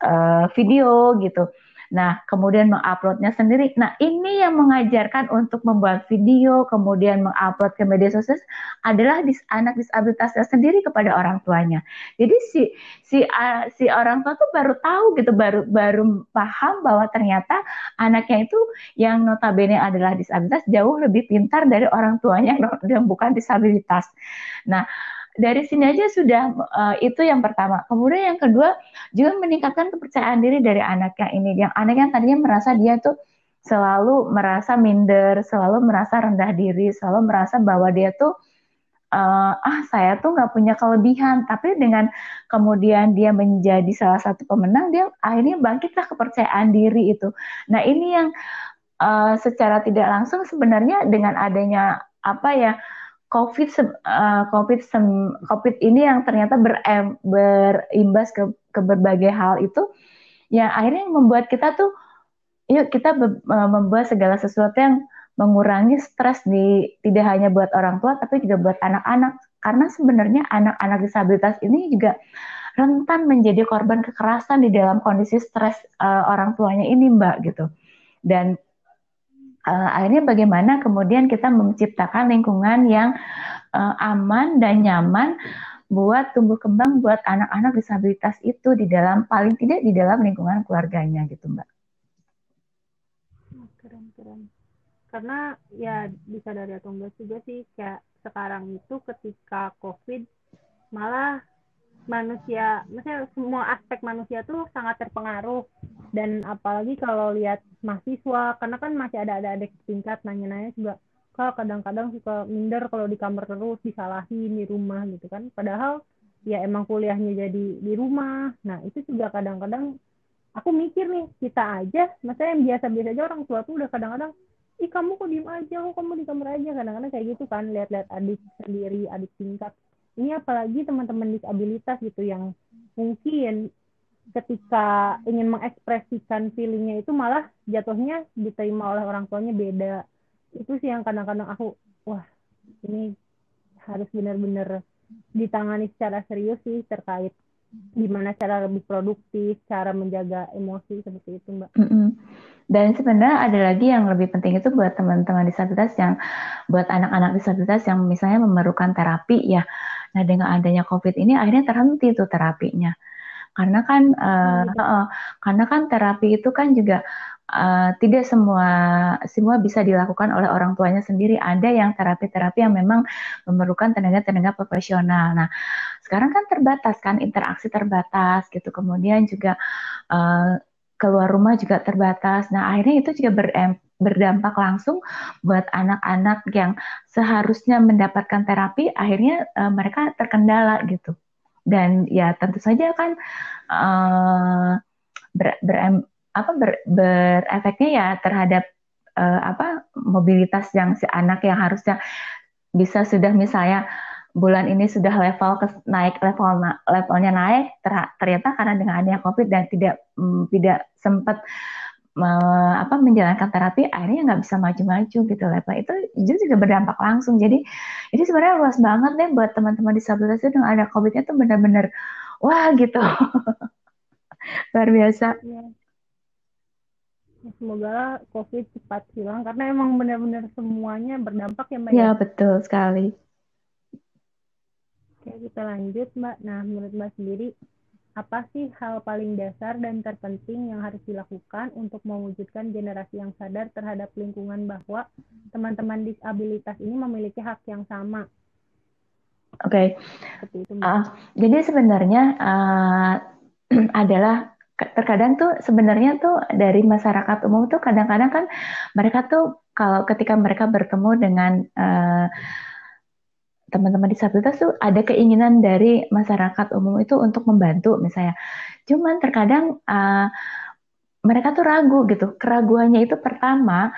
[SPEAKER 3] uh, video gitu. Nah, kemudian menguploadnya sendiri. Nah, ini yang mengajarkan untuk membuat video, kemudian mengupload ke media sosial adalah dis, anak disabilitasnya sendiri kepada orang tuanya. Jadi si si uh, si orang tua tuh baru tahu gitu, baru baru paham bahwa ternyata anaknya itu yang notabene adalah disabilitas jauh lebih pintar dari orang tuanya yang bukan disabilitas. Nah, dari sini aja sudah uh, itu yang pertama. Kemudian yang kedua juga meningkatkan kepercayaan diri dari anaknya ini. Yang anak yang tadinya merasa dia tuh selalu merasa minder, selalu merasa rendah diri, selalu merasa bahwa dia tuh uh, ah saya tuh nggak punya kelebihan. Tapi dengan kemudian dia menjadi salah satu pemenang, dia akhirnya bangkitlah kepercayaan diri itu. Nah ini yang uh, secara tidak langsung sebenarnya dengan adanya apa ya COVID uh, COVID COVID ini yang ternyata ber, berimbas ke, ke berbagai hal itu ya akhirnya membuat kita tuh yuk kita be, uh, membuat segala sesuatu yang mengurangi stres di tidak hanya buat orang tua tapi juga buat anak-anak. Karena sebenarnya anak-anak disabilitas ini juga rentan menjadi korban kekerasan di dalam kondisi stres uh, orang tuanya ini mbak gitu. Dan uh, akhirnya bagaimana kemudian kita menciptakan lingkungan yang uh, aman dan nyaman buat tumbuh kembang buat anak-anak disabilitas itu di dalam paling tidak di dalam lingkungan keluarganya gitu mbak.
[SPEAKER 2] Keren keren. Karena ya bisa dari atau enggak juga sih kayak sekarang itu ketika COVID malah manusia, maksudnya semua aspek manusia tuh sangat terpengaruh. Dan apalagi kalau lihat mahasiswa, karena kan masih ada ada adik tingkat nanya-nanya juga, kak kadang-kadang suka minder kalau di kamar terus disalahin di rumah gitu kan, padahal ya emang kuliahnya jadi di rumah, nah itu juga kadang-kadang aku mikir nih kita aja, maksudnya yang biasa-biasa aja orang tua tuh udah kadang-kadang ih kamu kok diem aja, kok kamu di kamar aja, kadang-kadang kayak gitu kan, lihat-lihat adik sendiri, adik tingkat ini apalagi teman-teman disabilitas gitu yang mungkin ketika ingin mengekspresikan feelingnya itu malah jatuhnya diterima oleh orang tuanya beda itu sih yang kadang-kadang aku wah ini harus benar-benar ditangani secara serius sih terkait gimana cara lebih produktif, cara menjaga emosi seperti itu, Mbak. Mm -hmm.
[SPEAKER 3] Dan sebenarnya ada lagi yang lebih penting itu buat teman-teman disabilitas yang buat anak-anak disabilitas yang misalnya memerlukan terapi ya. Nah dengan adanya COVID ini akhirnya terhenti tuh terapinya. Karena kan uh, uh, karena kan terapi itu kan juga uh, tidak semua semua bisa dilakukan oleh orang tuanya sendiri. Ada yang terapi-terapi yang memang memerlukan tenaga-tenaga profesional. Nah, sekarang kan terbatas kan interaksi terbatas gitu. Kemudian juga uh, keluar rumah juga terbatas. Nah, akhirnya itu juga ber, berdampak langsung buat anak-anak yang seharusnya mendapatkan terapi, akhirnya uh, mereka terkendala gitu. Dan ya tentu saja kan uh, ber, ber, apa ber, berefeknya ya terhadap uh, apa mobilitas yang si anak yang harusnya bisa sudah misalnya bulan ini sudah level ke, naik level levelnya naik ter, ternyata karena dengan adanya covid dan tidak um, tidak sempat uh, apa menjalankan terapi akhirnya nggak bisa maju-maju gitu level itu itu juga berdampak langsung. Jadi ini sebenarnya luas banget deh buat teman-teman disabilitas itu dengan ada covidnya tuh benar-benar wah gitu. Luar biasa.
[SPEAKER 2] Ya. semoga covid cepat hilang karena emang benar-benar semuanya berdampak ya mbak
[SPEAKER 3] ya, ya betul sekali.
[SPEAKER 2] Oke, kita lanjut, Mbak. Nah, menurut Mbak sendiri, apa sih hal paling dasar dan terpenting yang harus dilakukan untuk mewujudkan generasi yang sadar terhadap lingkungan bahwa teman-teman disabilitas ini memiliki hak yang sama?
[SPEAKER 3] Oke, okay. uh, jadi sebenarnya uh, adalah terkadang tuh sebenarnya tuh dari masyarakat umum tuh kadang-kadang kan mereka tuh kalau ketika mereka bertemu dengan uh, teman-teman disabilitas tuh ada keinginan dari masyarakat umum itu untuk membantu misalnya. Cuman terkadang uh, mereka tuh ragu gitu. Keraguannya itu pertama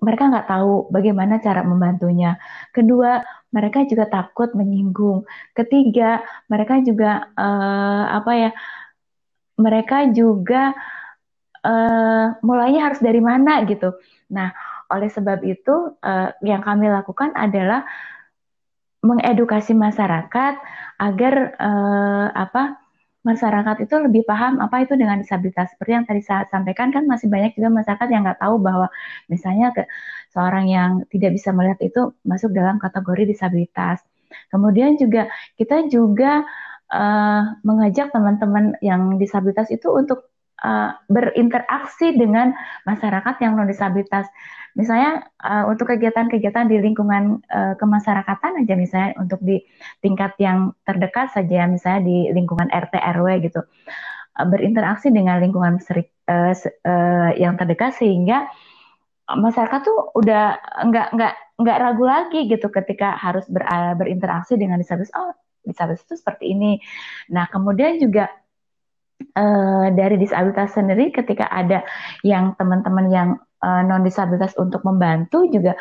[SPEAKER 3] mereka nggak tahu bagaimana cara membantunya. Kedua, mereka juga takut menyinggung. Ketiga, mereka juga uh, apa ya? Mereka juga uh, mulainya harus dari mana gitu. Nah, oleh sebab itu uh, yang kami lakukan adalah mengedukasi masyarakat agar eh, apa masyarakat itu lebih paham apa itu dengan disabilitas. Seperti yang tadi saya sampaikan kan masih banyak juga masyarakat yang nggak tahu bahwa misalnya ke seorang yang tidak bisa melihat itu masuk dalam kategori disabilitas. Kemudian juga kita juga uh, mengajak teman-teman yang disabilitas itu untuk uh, berinteraksi dengan masyarakat yang non disabilitas. Misalnya uh, untuk kegiatan-kegiatan di lingkungan uh, kemasyarakatan aja misalnya untuk di tingkat yang terdekat saja misalnya di lingkungan RT RW gitu. Berinteraksi dengan lingkungan seri, uh, uh, yang terdekat sehingga masyarakat tuh udah nggak nggak nggak ragu lagi gitu ketika harus ber, berinteraksi dengan disabilitas. Oh, disabilitas itu seperti ini. Nah, kemudian juga uh, dari disabilitas sendiri ketika ada yang teman-teman yang uh, non disabilitas untuk membantu juga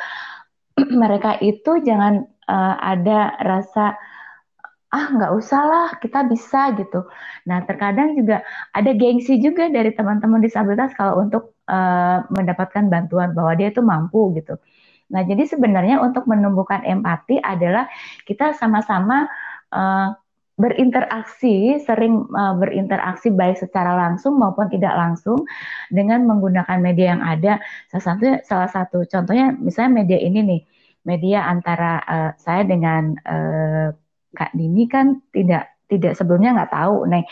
[SPEAKER 3] mereka itu jangan uh, ada rasa ah nggak usah lah kita bisa gitu. Nah terkadang juga ada gengsi juga dari teman-teman disabilitas kalau untuk uh, mendapatkan bantuan bahwa dia itu mampu gitu. Nah jadi sebenarnya untuk menumbuhkan empati adalah kita sama-sama uh, berinteraksi, sering uh, berinteraksi baik secara langsung maupun tidak langsung dengan menggunakan media yang ada. Salah satu salah satu contohnya misalnya media ini nih, media antara uh, saya dengan uh, Kak Dini kan tidak tidak sebelumnya nggak tahu nih.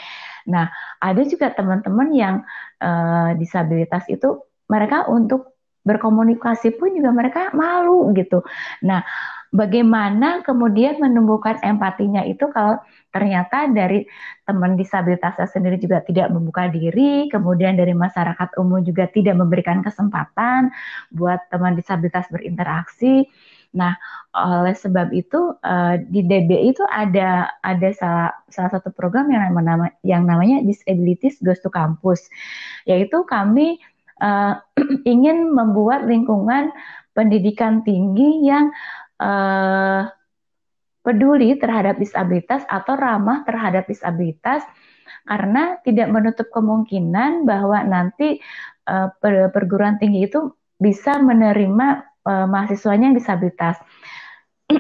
[SPEAKER 3] Nah, ada juga teman-teman yang uh, disabilitas itu mereka untuk berkomunikasi pun juga mereka malu gitu. Nah, bagaimana kemudian menumbuhkan empatinya itu kalau ternyata dari teman disabilitasnya sendiri juga tidak membuka diri, kemudian dari masyarakat umum juga tidak memberikan kesempatan buat teman disabilitas berinteraksi. Nah, oleh sebab itu uh, di DBI itu ada ada salah salah satu program yang nama yang namanya Disabilities Goes to Campus, yaitu kami uh, ingin membuat lingkungan pendidikan tinggi yang uh, peduli terhadap disabilitas atau ramah terhadap disabilitas karena tidak menutup kemungkinan bahwa nanti uh, perguruan tinggi itu bisa menerima uh, mahasiswanya yang disabilitas.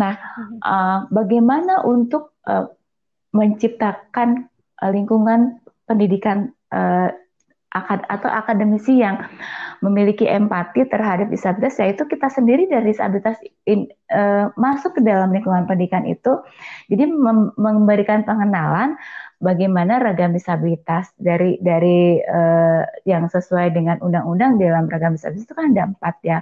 [SPEAKER 3] nah, uh, bagaimana untuk uh, menciptakan uh, lingkungan pendidikan uh, akad atau akademisi yang memiliki empati terhadap disabilitas yaitu kita sendiri dari disabilitas in, uh, masuk ke dalam lingkungan pendidikan itu, jadi mem memberikan pengenalan bagaimana ragam disabilitas dari dari uh, yang sesuai dengan undang-undang dalam ragam disabilitas itu kan ada empat ya.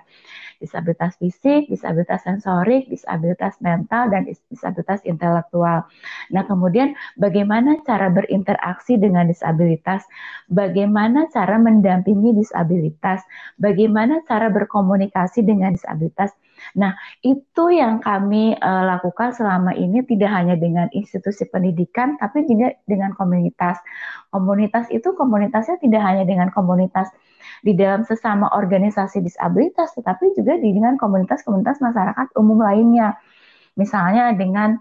[SPEAKER 3] Disabilitas fisik, disabilitas sensorik, disabilitas mental, dan disabilitas intelektual. Nah, kemudian bagaimana cara berinteraksi dengan disabilitas, bagaimana cara mendampingi disabilitas, bagaimana cara berkomunikasi dengan disabilitas, Nah, itu yang kami uh, lakukan selama ini tidak hanya dengan institusi pendidikan, tapi juga dengan komunitas. Komunitas itu komunitasnya tidak hanya dengan komunitas di dalam sesama organisasi disabilitas, tetapi juga dengan komunitas-komunitas masyarakat umum lainnya. Misalnya dengan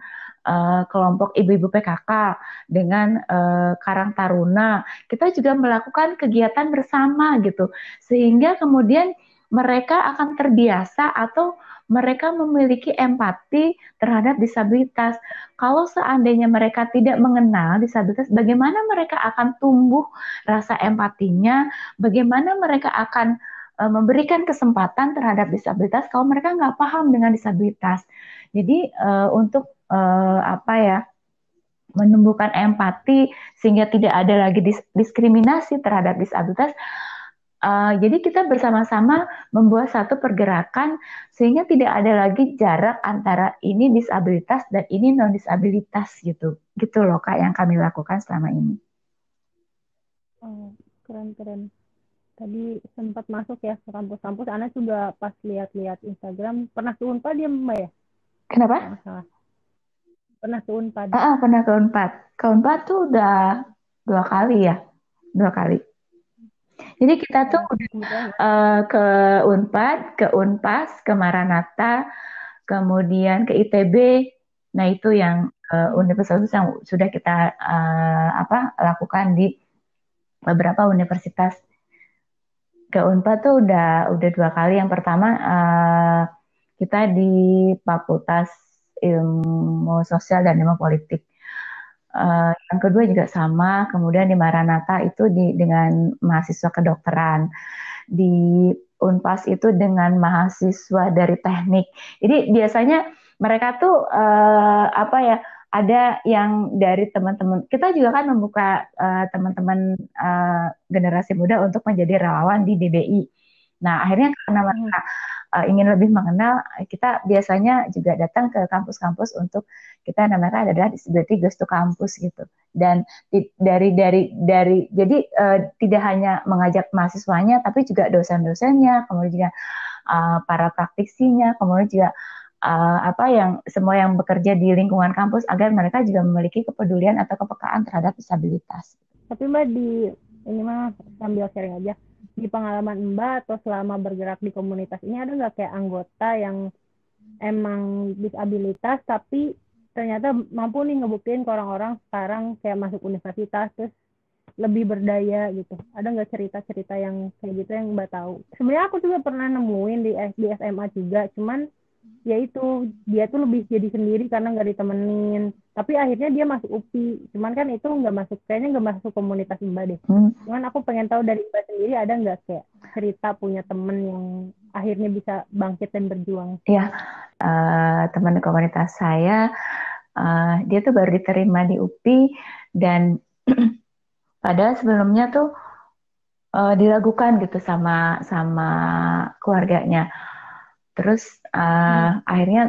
[SPEAKER 3] uh, kelompok ibu-ibu PKK, dengan uh, Karang Taruna, kita juga melakukan kegiatan bersama gitu, sehingga kemudian mereka akan terbiasa atau mereka memiliki empati terhadap disabilitas. Kalau seandainya mereka tidak mengenal disabilitas, bagaimana mereka akan tumbuh rasa empatinya? Bagaimana mereka akan uh, memberikan kesempatan terhadap disabilitas kalau mereka nggak paham dengan disabilitas? Jadi uh, untuk uh, apa ya? menumbuhkan empati sehingga tidak ada lagi diskriminasi terhadap disabilitas Uh, jadi kita bersama-sama membuat satu pergerakan sehingga tidak ada lagi jarak antara ini disabilitas dan ini non disabilitas gitu, gitu loh kak yang kami lakukan selama ini.
[SPEAKER 2] Oh, keren keren. Tadi sempat masuk ya ke kampus-kampus. Ana juga pas lihat-lihat Instagram pernah ke Unpad ya mbak ya?
[SPEAKER 3] Kenapa?
[SPEAKER 2] Masalah. Pernah ke Unpad.
[SPEAKER 3] Ah, ah, pernah ke Unpad. Ke Unpad tuh udah dua kali ya, dua kali. Jadi kita tuh uh, ke Unpad, ke Unpas, ke Maranatha, kemudian ke ITB. Nah itu yang uh, universitas yang sudah kita uh, apa lakukan di beberapa universitas. Ke Unpad tuh udah udah dua kali. Yang pertama uh, kita di Fakultas Ilmu Sosial dan Ilmu Politik. Uh, yang kedua juga sama, kemudian di Maranatha itu di, dengan mahasiswa kedokteran, di Unpas itu dengan mahasiswa dari teknik. Jadi biasanya mereka tuh uh, apa ya? Ada yang dari teman-teman kita juga kan membuka uh, teman-teman uh, generasi muda untuk menjadi relawan di DBI. Nah akhirnya karena mereka uh, ingin lebih mengenal, kita biasanya juga datang ke kampus-kampus untuk kita namanya adalah disability goes to kampus gitu. Dan di, dari dari dari jadi uh, tidak hanya mengajak mahasiswanya, tapi juga dosen-dosennya, kemudian juga uh, para praktisinya, kemudian juga uh, apa yang semua yang bekerja di lingkungan kampus agar mereka juga memiliki kepedulian atau kepekaan terhadap disabilitas.
[SPEAKER 2] Tapi mbak di ini mah sambil sharing aja di pengalaman Mbak atau selama bergerak di komunitas ini ada nggak kayak anggota yang emang disabilitas tapi ternyata mampu nih ngebuktiin ke orang-orang sekarang kayak masuk universitas terus lebih berdaya gitu. Ada nggak cerita-cerita yang kayak gitu yang Mbak tahu? Sebenarnya aku juga pernah nemuin di di SMA juga, cuman ya itu dia tuh lebih jadi sendiri karena nggak ditemenin. Tapi akhirnya dia masuk UPI cuman kan itu nggak masuk kayaknya nggak masuk komunitas mbak deh. Hmm. cuman aku pengen tahu dari mbak sendiri ada nggak kayak cerita punya temen yang akhirnya bisa bangkit dan berjuang?
[SPEAKER 3] Ya uh, teman komunitas saya uh, dia tuh baru diterima di UPI dan padahal sebelumnya tuh uh, diragukan gitu sama sama keluarganya Terus uh, hmm. akhirnya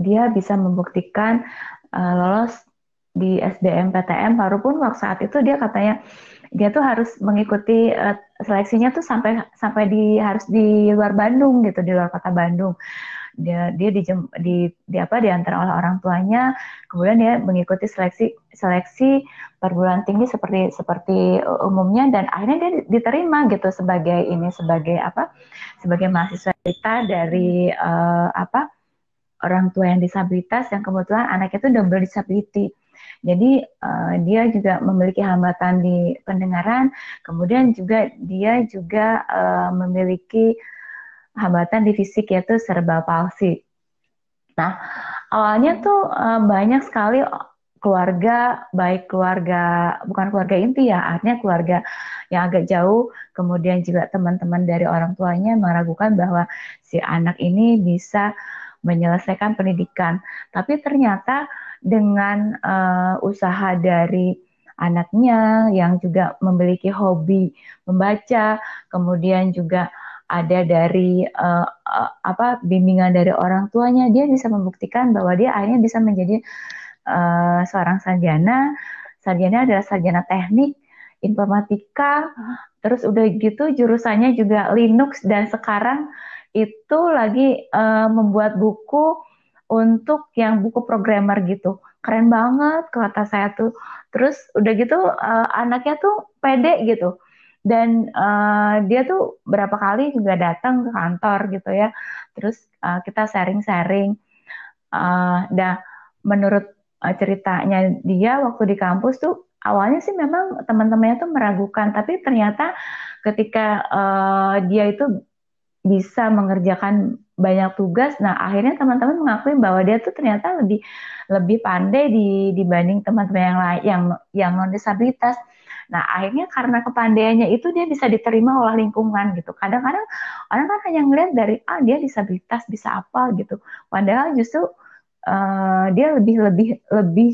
[SPEAKER 3] dia bisa membuktikan uh, lolos di SBM PTM walaupun waktu saat itu dia katanya dia tuh harus mengikuti uh, seleksinya tuh sampai sampai di harus di luar Bandung gitu di luar kota Bandung dia dia di, di, di apa diantar oleh orang tuanya kemudian dia mengikuti seleksi seleksi perguruan tinggi seperti seperti umumnya dan akhirnya dia diterima gitu sebagai ini sebagai apa sebagai mahasiswa kita dari uh, apa orang tua yang disabilitas yang kebetulan anaknya itu double disability. Jadi uh, dia juga memiliki hambatan di pendengaran, kemudian juga dia juga uh, memiliki hambatan di fisik yaitu cerebral palsy. Nah, awalnya tuh uh, banyak sekali keluarga, baik keluarga, bukan keluarga inti ya, artinya keluarga yang agak jauh, kemudian juga teman-teman dari orang tuanya meragukan bahwa si anak ini bisa menyelesaikan pendidikan. Tapi ternyata dengan uh, usaha dari anaknya yang juga memiliki hobi membaca, kemudian juga ada dari uh, apa bimbingan dari orang tuanya, dia bisa membuktikan bahwa dia akhirnya bisa menjadi uh, seorang sarjana. Sarjana adalah sarjana teknik informatika, terus udah gitu jurusannya juga Linux dan sekarang itu lagi uh, membuat buku untuk yang buku programmer gitu. Keren banget kata saya tuh. Terus udah gitu uh, anaknya tuh pede gitu. Dan uh, dia tuh berapa kali juga datang ke kantor gitu ya. Terus uh, kita sharing-sharing. Uh, dan menurut uh, ceritanya dia waktu di kampus tuh awalnya sih memang teman-temannya tuh meragukan, tapi ternyata ketika uh, dia itu bisa mengerjakan banyak tugas, nah akhirnya teman-teman mengakui bahwa dia tuh ternyata lebih lebih pandai di, dibanding teman-teman yang lain yang yang non disabilitas. Nah akhirnya karena kepandaiannya itu dia bisa diterima oleh lingkungan gitu. Kadang-kadang orang kan hanya ngeliat dari ah dia disabilitas bisa apa gitu. Padahal justru uh, dia lebih lebih lebih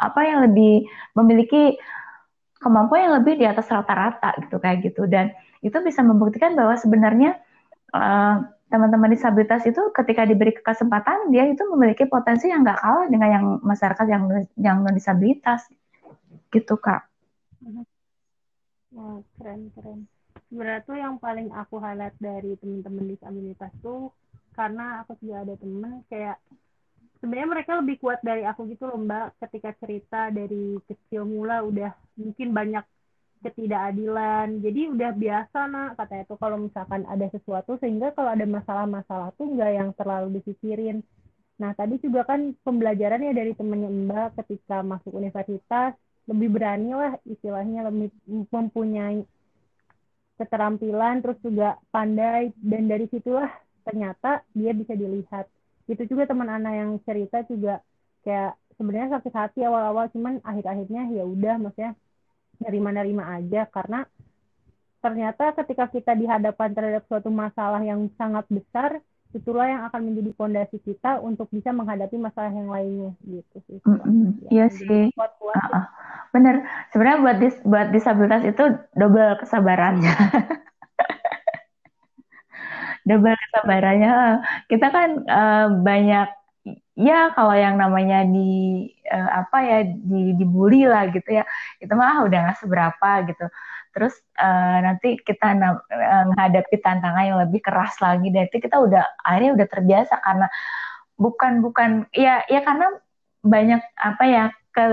[SPEAKER 3] apa yang lebih memiliki kemampuan yang lebih di atas rata-rata gitu kayak gitu dan itu bisa membuktikan bahwa sebenarnya uh, teman-teman disabilitas itu ketika diberi kesempatan dia itu memiliki potensi yang nggak kalah dengan yang masyarakat yang yang non disabilitas gitu kak.
[SPEAKER 2] Wah, keren keren. Sebenarnya tuh yang paling aku highlight dari teman-teman disabilitas tuh karena aku juga ada temen kayak sebenarnya mereka lebih kuat dari aku gitu loh mbak. Ketika cerita dari kecil mula udah mungkin banyak ketidakadilan. Jadi udah biasa nak katanya tuh kalau misalkan ada sesuatu sehingga kalau ada masalah-masalah tuh nggak yang terlalu dipikirin nah tadi juga kan pembelajarannya dari temennya mbak ketika masuk universitas lebih berani lah istilahnya lebih mempunyai keterampilan terus juga pandai. Dan dari situlah ternyata dia bisa dilihat. Itu juga teman anak yang cerita juga kayak sebenarnya sakit hati awal-awal cuman akhir-akhirnya ya udah maksudnya nerima-nerima aja. Karena ternyata ketika kita dihadapkan terhadap suatu masalah yang sangat besar itulah yang akan menjadi fondasi kita untuk bisa menghadapi masalah yang lainnya gitu sih.
[SPEAKER 3] Mm -hmm. Iya sih. Kuat -kuat. Uh -uh. Bener. Sebenarnya buat dis buat disabilitas itu double kesabarannya. double kesabarannya kita kan uh, banyak ya kalau yang namanya di uh, apa ya di dibully lah gitu ya itu mah udah nggak seberapa gitu terus uh, nanti kita menghadapi tantangan yang lebih keras lagi. Dan itu kita udah akhirnya udah terbiasa karena bukan bukan ya ya karena banyak apa ya ke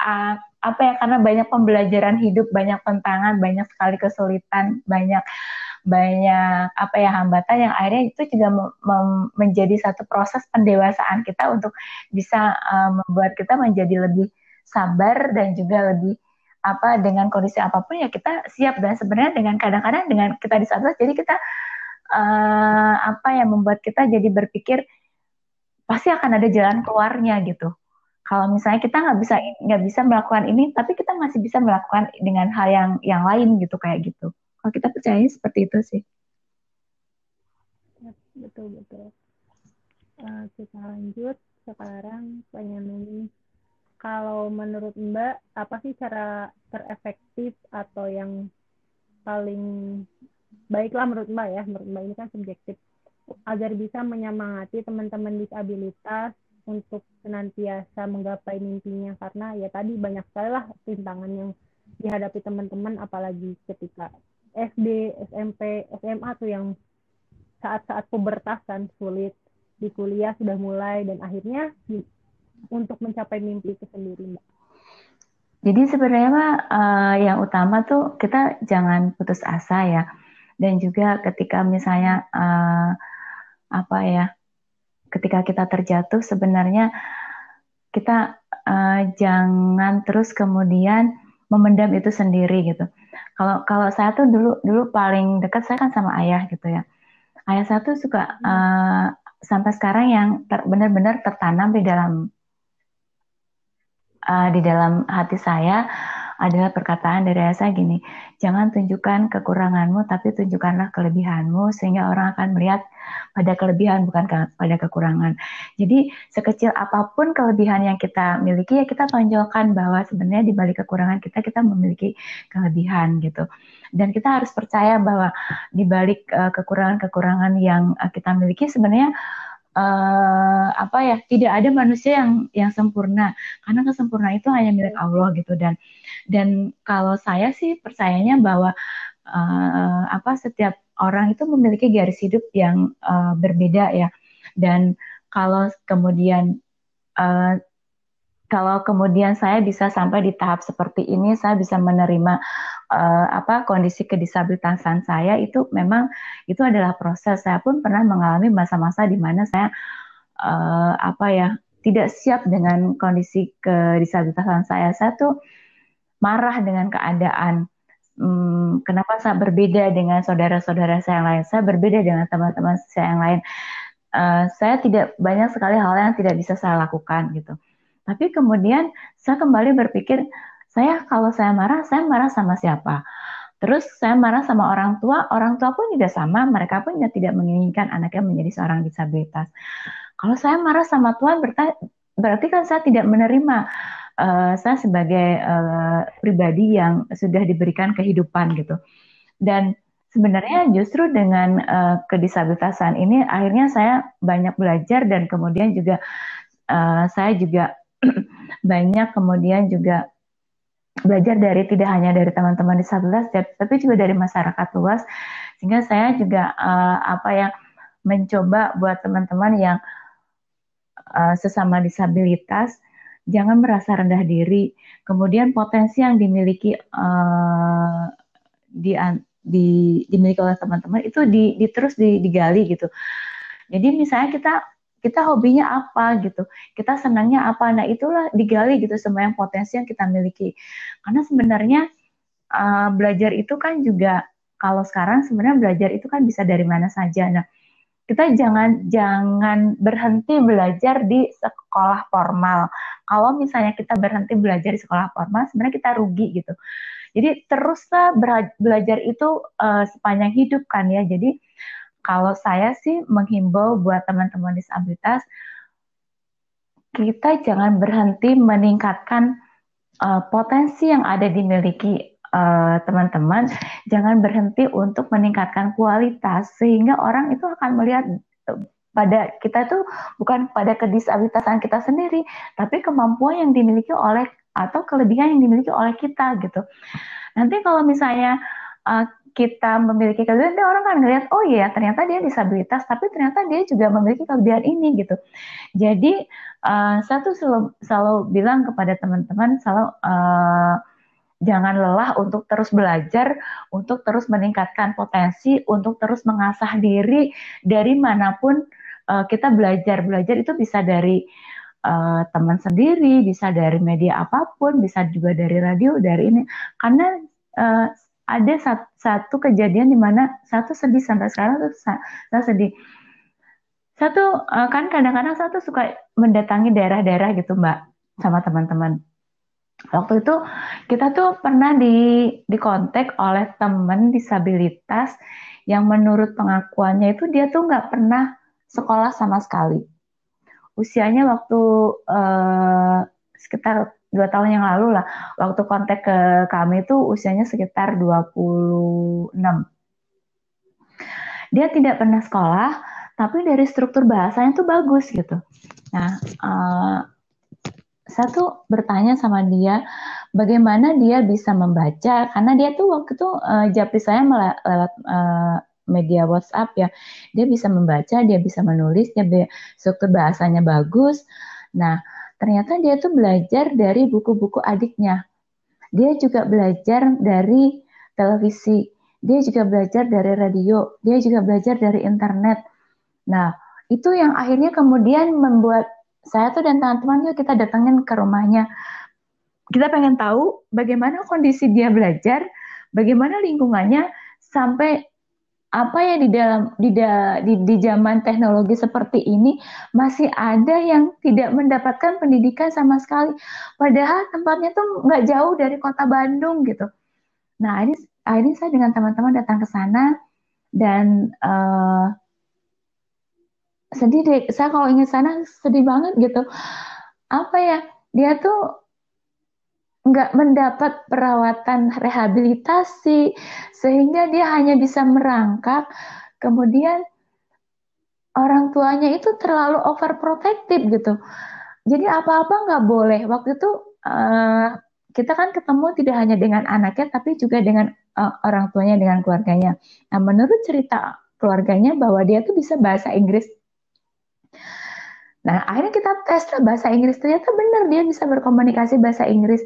[SPEAKER 3] uh, apa ya karena banyak pembelajaran hidup banyak tantangan banyak sekali kesulitan banyak banyak apa ya hambatan yang akhirnya itu juga menjadi satu proses pendewasaan kita untuk bisa uh, membuat kita menjadi lebih sabar dan juga lebih apa dengan kondisi apa pun ya kita siap. Dan sebenarnya dengan kadang-kadang dengan kita disadar jadi kita uh, apa yang membuat kita jadi berpikir pasti akan ada jalan keluarnya gitu. Kalau misalnya kita nggak bisa nggak bisa melakukan ini tapi kita masih bisa melakukan dengan hal yang yang lain gitu kayak gitu. Kalau kita percaya seperti itu sih.
[SPEAKER 2] Betul betul. Uh, kita lanjut. Sekarang pengen kalau menurut Mbak apa sih cara terefektif atau yang paling baiklah menurut Mbak ya? Menurut Mbak ini kan subjektif. Agar bisa menyemangati teman-teman disabilitas untuk senantiasa menggapai mimpinya. Karena ya tadi banyak sekali lah rintangan yang dihadapi teman-teman apalagi ketika SD, SMP, SMA tuh yang saat-saat pubertas kan sulit. Di kuliah sudah mulai dan akhirnya untuk mencapai mimpi itu sendiri mbak.
[SPEAKER 3] Jadi sebenarnya mah uh, yang utama tuh kita jangan putus asa ya dan juga ketika misalnya uh, apa ya ketika kita terjatuh sebenarnya kita uh, jangan terus kemudian memendam itu sendiri gitu kalau kalau saya tuh dulu dulu paling dekat saya kan sama ayah gitu ya. Ayah saya tuh suka uh, sampai sekarang yang ter, benar-benar tertanam di dalam uh, di dalam hati saya adalah perkataan dari saya gini, jangan tunjukkan kekuranganmu tapi tunjukkanlah kelebihanmu sehingga orang akan melihat pada kelebihan bukan pada kekurangan. Jadi sekecil apa pun kelebihan yang kita miliki ya kita tonjolkan bahwa sebenarnya di balik kekurangan kita kita memiliki kelebihan gitu. Dan kita harus percaya bahwa di balik uh, kekurangan-kekurangan yang uh, kita miliki sebenarnya uh, apa ya tidak ada manusia yang yang sempurna. Karena kesempurnaan itu hanya milik Allah gitu. Dan dan kalau saya sih percayanya bahwa uh, apa setiap orang itu memiliki garis hidup yang uh, berbeda ya. Dan kalau kemudian uh, kalau kemudian saya bisa sampai di tahap seperti ini, saya bisa menerima uh, apa kondisi kedisabilitasan saya itu memang itu adalah proses. Saya pun pernah mengalami masa-masa di mana saya uh, apa ya tidak siap dengan kondisi kedisabilitasan saya. Saya tuh marah dengan keadaan. Hmm, kenapa saya berbeda dengan saudara-saudara saya yang lain? Saya berbeda dengan teman-teman saya yang lain. Uh, saya tidak banyak sekali hal yang tidak bisa saya lakukan gitu. Tapi kemudian saya kembali berpikir, saya kalau saya marah, saya marah sama siapa? Terus saya marah sama orang tua, orang tua pun juga sama, mereka pun tidak menginginkan anaknya menjadi seorang disabilitas. Kalau saya marah sama Tuhan, berarti kan saya tidak menerima uh, saya sebagai uh, pribadi yang sudah diberikan kehidupan gitu. Dan sebenarnya justru dengan uh, kedisabilitasan ini akhirnya saya banyak belajar dan kemudian juga uh, saya juga banyak kemudian juga belajar dari tidak hanya dari teman-teman disabilitas tapi juga dari masyarakat luas. Sehingga saya juga uh, apa ya mencoba buat teman-teman yang uh, sesama disabilitas jangan merasa rendah diri. Kemudian potensi yang dimiliki uh, di, di dimiliki oleh teman-teman itu di, di terus digali gitu. Jadi misalnya kita kita hobinya apa gitu, kita senangnya apa, nah itulah digali gitu semua yang potensi yang kita miliki. Karena sebenarnya uh, belajar itu kan juga kalau sekarang sebenarnya belajar itu kan bisa dari mana saja. Nah, kita jangan jangan berhenti belajar di sekolah formal. Kalau misalnya kita berhenti belajar di sekolah formal, sebenarnya kita rugi gitu. Jadi teruslah belajar itu uh, sepanjang hidup kan ya. Jadi kalau saya sih menghimbau buat teman-teman disabilitas, kita jangan berhenti meningkatkan uh, potensi yang ada dimiliki eh, teman-teman. Uh, jangan berhenti untuk meningkatkan kualitas sehingga orang itu akan melihat uh, pada kita tuh bukan pada kedisabilitasan kita sendiri, tapi kemampuan yang dimiliki oleh atau kelebihan yang dimiliki oleh kita gitu. Nanti kalau misalnya uh, kita memiliki kelebihan, dia orang kan ngelihat, oh iya ternyata dia disabilitas, tapi ternyata dia juga memiliki kelebihan ini gitu. Jadi uh, saya selalu, selalu bilang kepada teman-teman, selalu uh, jangan lelah untuk terus belajar, untuk terus meningkatkan potensi, untuk terus mengasah diri dari mana pun uh, kita belajar. Belajar itu bisa dari uh, teman sendiri, bisa dari media apa pun, bisa juga dari radio, dari ini. Karena uh, ada satu, satu kejadian di mana satu sedih sampai sekarang tuh saya sedih. Satu eh, kan kadang-kadang satu suka mendatangi daerah-daerah gitu mbak sama teman-teman. Waktu itu kita tuh pernah di dikontak oleh teman disabilitas yang menurut pengakuannya itu dia tuh nggak pernah sekolah sama sekali. Usianya waktu uh, sekitar dua tahun yang lalu lah. Waktu kontak ke kami itu usianya sekitar 26 dia tidak pernah sekolah tapi dari struktur bahasanya tuh bagus gitu. Nah uh, saya tuh bertanya sama dia bagaimana dia bisa membaca? Karena dia tuh waktu itu uh, japri saya lewat uh, media WhatsApp ya. Dia bisa membaca dia bisa menulis dia struktur bahasanya bagus. Nah ternyata dia tuh belajar dari buku-buku adiknya. Dia juga belajar dari televisi, dia juga belajar dari radio, dia juga belajar dari internet. Nah, itu yang akhirnya kemudian membuat saya tuh dan teman-teman kita datangin ke rumahnya. Kita pengen tahu bagaimana kondisi dia belajar, bagaimana lingkungannya sampai apa ya di dalam di, di di zaman teknologi seperti ini masih ada yang tidak mendapatkan pendidikan sama sekali. Padahal tempatnya tuh nggak jauh dari kota Bandung gitu. Nah ini ini saya dengan teman-teman datang ke sana dan uh, sedih deh. Saya kalau ingat sana sedih banget gitu. Apa ya dia tuh nggak mendapat perawatan rehabilitasi sehingga dia hanya bisa merangkak kemudian orang tuanya itu terlalu overprotective gitu. Jadi apa-apa nggak boleh. Waktu itu uh, kita kan ketemu tidak hanya dengan anaknya tapi juga dengan uh, orang tuanya dengan keluarganya. Nah menurut cerita keluarganya bahwa dia tuh bisa bahasa Inggris Nah, akhirnya kita tes bahasa Inggris. Ternyata benar dia bisa berkomunikasi bahasa Inggris.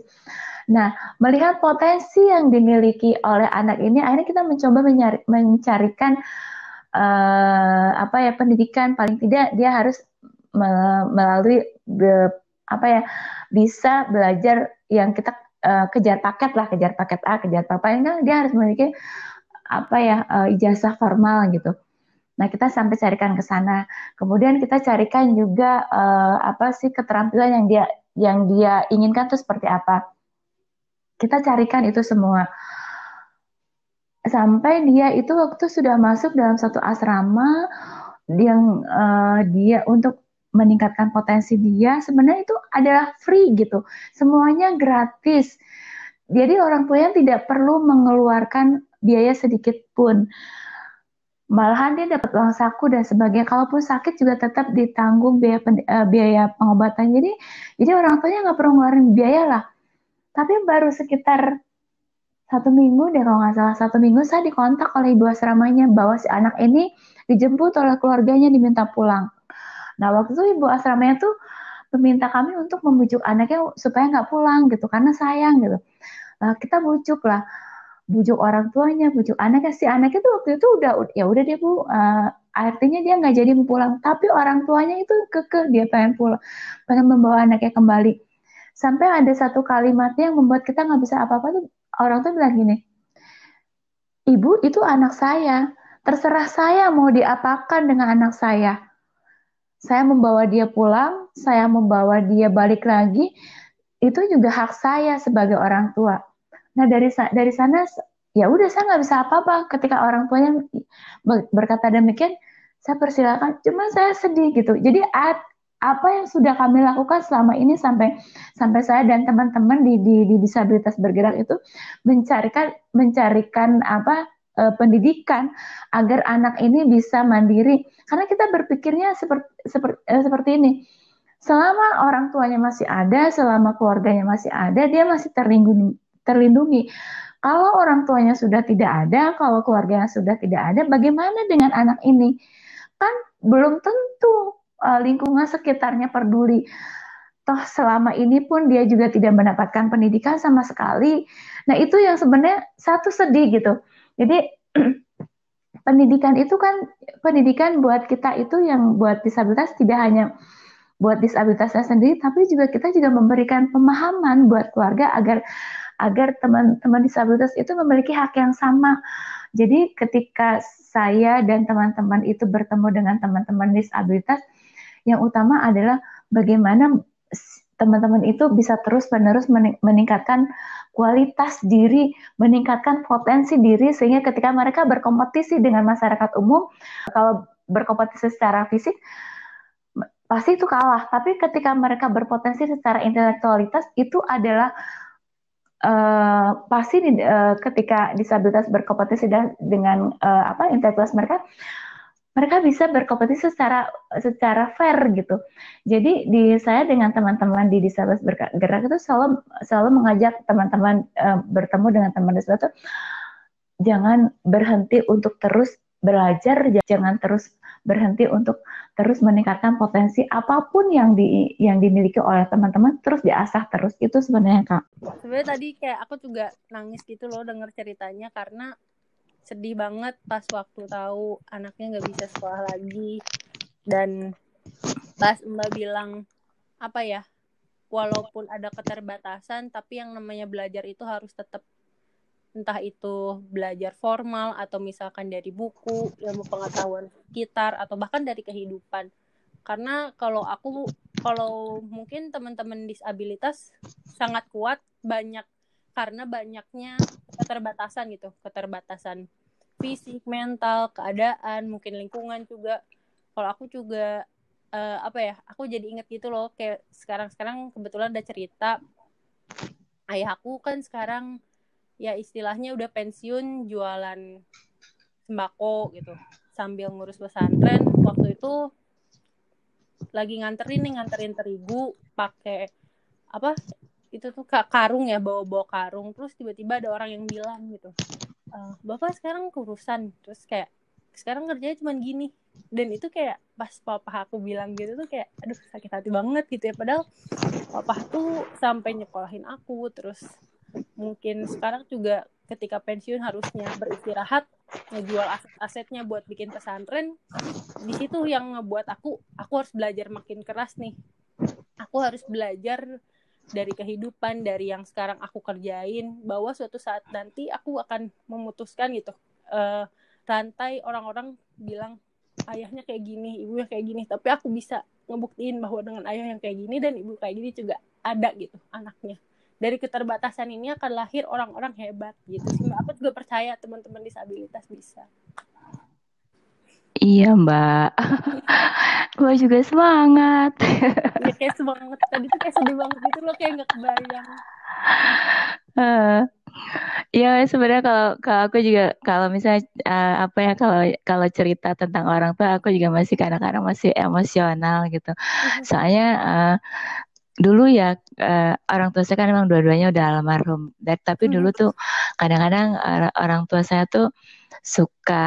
[SPEAKER 3] Nah, melihat potensi yang dimiliki oleh anak ini, akhirnya kita mencoba mencari, mencarikan uh, apa ya pendidikan. Paling tidak dia harus melalui be, apa ya bisa belajar yang kita uh, kejar paket lah, kejar paket A, kejar apa enggak dia harus memiliki apa ya uh, ijazah formal gitu. Nah, kita sampai carikan ke sana. Kemudian kita carikan juga uh, apa sih keterampilan yang dia yang dia inginkan itu seperti apa. Kita carikan itu semua. Sampai dia itu waktu sudah masuk dalam satu asrama yang uh, dia untuk meningkatkan potensi dia sebenarnya itu adalah free gitu. Semuanya gratis. Jadi orang tuanya tidak perlu mengeluarkan biaya sedikit pun malahan dia dapat uang saku dan sebagainya. Kalaupun sakit juga tetap ditanggung biaya uh, biaya pengobatan. Jadi jadi orang tuanya nggak perlu ngeluarin biaya lah. Tapi baru sekitar satu minggu deh kalau nggak salah satu minggu saya dikontak oleh ibu asramanya bahwa si anak ini dijemput oleh keluarganya diminta pulang. Nah waktu itu ibu asramanya tuh meminta kami untuk membujuk anaknya supaya nggak pulang gitu karena sayang gitu. Nah, kita bujuk lah bujuk orang tuanya, bujuk anaknya. Si anaknya tuh waktu itu udah ya udah dia bu, uh, artinya dia nggak jadi pulang. Tapi orang tuanya itu keke dia pengen pulang, pengen membawa anaknya kembali. Sampai ada satu kalimatnya yang membuat kita nggak bisa apa-apa tuh orang tuh bilang gini, ibu itu anak saya, terserah saya mau diapakan dengan anak saya. Saya membawa dia pulang, saya membawa dia balik lagi, itu juga hak saya sebagai orang tua Nah dari dari sana ya udah saya nggak bisa apa-apa ketika orang tuanya berkata demikian saya persilakan. Cuma saya sedih gitu. Jadi apa yang sudah kami lakukan selama ini sampai sampai saya dan teman-teman di, di di disabilitas bergerak itu mencarikan mencarikan apa eh, pendidikan agar anak ini bisa mandiri. Karena kita berpikirnya seperti seperti eh, seperti ini. Selama orang tuanya masih ada selama keluarganya masih ada dia masih terlindungi terlindungi. Kalau orang tuanya sudah tidak ada, kalau keluarganya sudah tidak ada, bagaimana dengan anak ini? Kan belum tentu uh, lingkungan sekitarnya peduli. Toh selama ini pun dia juga tidak mendapatkan pendidikan sama sekali. Nah itu yang sebenarnya satu sedih gitu. Jadi pendidikan itu kan pendidikan buat kita itu yang buat disabilitas tidak hanya buat disabilitasnya sendiri, tapi juga kita juga memberikan pemahaman buat keluarga agar agar teman-teman disabilitas itu memiliki hak yang sama. Jadi ketika saya dan teman-teman itu bertemu dengan teman-teman disabilitas, yang utama adalah bagaimana teman-teman itu bisa terus-menerus meningkatkan kualitas diri, meningkatkan potensi diri sehingga ketika mereka berkompetisi dengan masyarakat umum, kalau berkompetisi secara fisik pasti itu kalah, tapi ketika mereka berpotensi secara intelektualitas itu adalah uh, pasti di, uh, ketika disabilitas berkompetisi dengan uh, apa integritas mereka mereka bisa berkompetisi secara secara fair gitu. Jadi di saya dengan teman-teman di disabilitas bergerak itu selalu selalu mengajak teman-teman uh, bertemu dengan teman disabilitas itu jangan berhenti untuk terus belajar, jangan terus berhenti untuk terus meningkatkan potensi apa pun yang di yang dimiliki oleh teman-teman terus diasah terus itu sebenarnya kak.
[SPEAKER 4] Sebenarnya tadi kayak aku juga nangis gitu loh denger ceritanya karena sedih banget pas waktu tahu anaknya nggak bisa sekolah lagi dan pas mbak bilang apa ya walaupun ada keterbatasan tapi yang namanya belajar itu harus tetap
[SPEAKER 2] entah itu belajar formal atau misalkan dari buku ilmu pengetahuan sekitar atau bahkan dari kehidupan. Karena kalau aku kalau mungkin teman-teman disabilitas sangat kuat banyak karena banyaknya keterbatasan gitu. Keterbatasan fisik mental keadaan mungkin lingkungan juga. Kalau aku juga uh, apa ya aku jadi inget gitu loh kayak sekarang sekarang kebetulan ada cerita ayah aku kan sekarang ya istilahnya udah pensiun jualan sembako gitu. Sambil ngurus pesantren waktu itu lagi nganterin nih nganterin terigu pakai apa itu tuh kak karung ya bawa bawa karung. Terus tiba-tiba ada orang yang bilang gitu e, bapak sekarang kurusan. Terus kayak sekarang kerjanya cuma gini. Dan itu kayak pas papa aku bilang gitu tuh kayak aduh sakit hati banget gitu ya. Padahal papa tuh sampai nyekolahin aku terus mungkin sekarang juga ketika pensiun harusnya beristirahat ngejual aset-asetnya buat bikin pesantren di situ yang ngebuat aku aku harus belajar makin keras nih. Aku harus belajar dari kehidupan dari yang sekarang aku kerjain bahwa suatu saat nanti aku akan memutuskan gitu uh, rantai orang-orang bilang ayahnya kayak gini ibunya kayak gini. Tapi aku bisa ngebuktiin bahwa dengan ayah yang kayak gini dan ibu kayak gini juga ada gitu anaknya dari keterbatasan ini akan lahir orang-orang hebat gitu sih mbak. Aku juga percaya teman-teman disabilitas bisa.
[SPEAKER 3] Iya mbak, gue juga semangat.
[SPEAKER 2] Iya kayak semangat tadi tuh kayak sedih banget gitu loh kayak nggak kebayang.
[SPEAKER 3] Uh, ya sebenarnya kalau kalau aku juga kalau misalnya uh, apa ya kalau kalau cerita tentang orang tua aku juga masih kadang-kadang masih emosional gitu. Mhm. Soalnya uh, dulu ya uh, orang tua saya kan memang dua-duanya udah almarhum. Dan, tapi dulu hmm. tuh kadang-kadang uh, orang tua saya tuh suka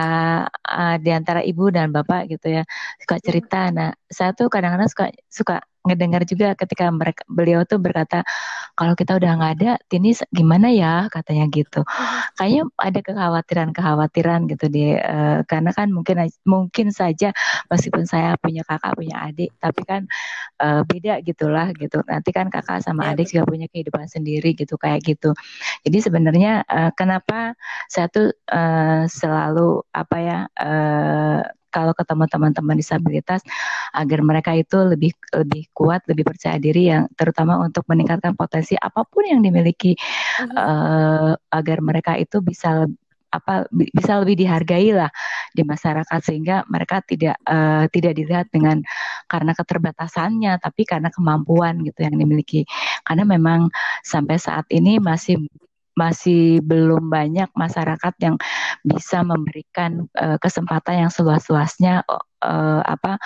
[SPEAKER 3] uh, di antara ibu dan bapak gitu ya suka cerita. Nah saya tuh kadang-kadang suka suka ngedengar juga ketika mereka beliau tuh berkata kalau kita udah nggak ada Tini gimana ya? katanya gitu. Kayaknya ada kekhawatiran-kekhawatiran gitu di uh, karena kan mungkin mungkin saja meskipun saya punya kakak punya adik tapi kan uh, beda gitulah gitu. Nanti kan kakak sama ya, adik juga punya kehidupan sendiri gitu kayak gitu. Jadi sebenarnya uh, kenapa saya tuh uh, selalu apa ya uh, kalau ketemu teman-teman disabilitas agar mereka itu lebih lebih kuat, lebih percaya diri yang terutama untuk meningkatkan potensi apa pun yang dimiliki uh, agar mereka itu bisa apa bisa lebih dihargai lah di masyarakat sehingga mereka tidak uh, tidak dilihat dengan karena keterbatasannya tapi karena kemampuan gitu yang dimiliki. Karena memang sampai saat ini masih masih belum banyak masyarakat yang bisa memberikan uh, kesempatan yang seluas-luasnya uh, apa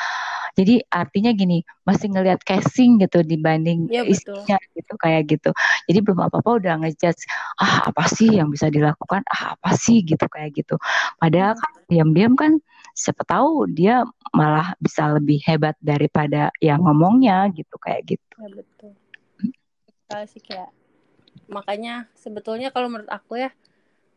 [SPEAKER 3] jadi artinya gini masih ngelihat casing gitu dibanding ya, isinya gitu kayak gitu. Jadi belum apa apa udah ngejudge ah apa sih yang bisa dilakukan? Ah apa sih? gitu kayak gitu. Padahal kan diam-diam kan siapa tahu dia malah bisa lebih hebat daripada yang ngomongnya gitu kayak gitu.
[SPEAKER 2] Ya betul. Sih kayak makanya sebetulnya kalau menurut aku ya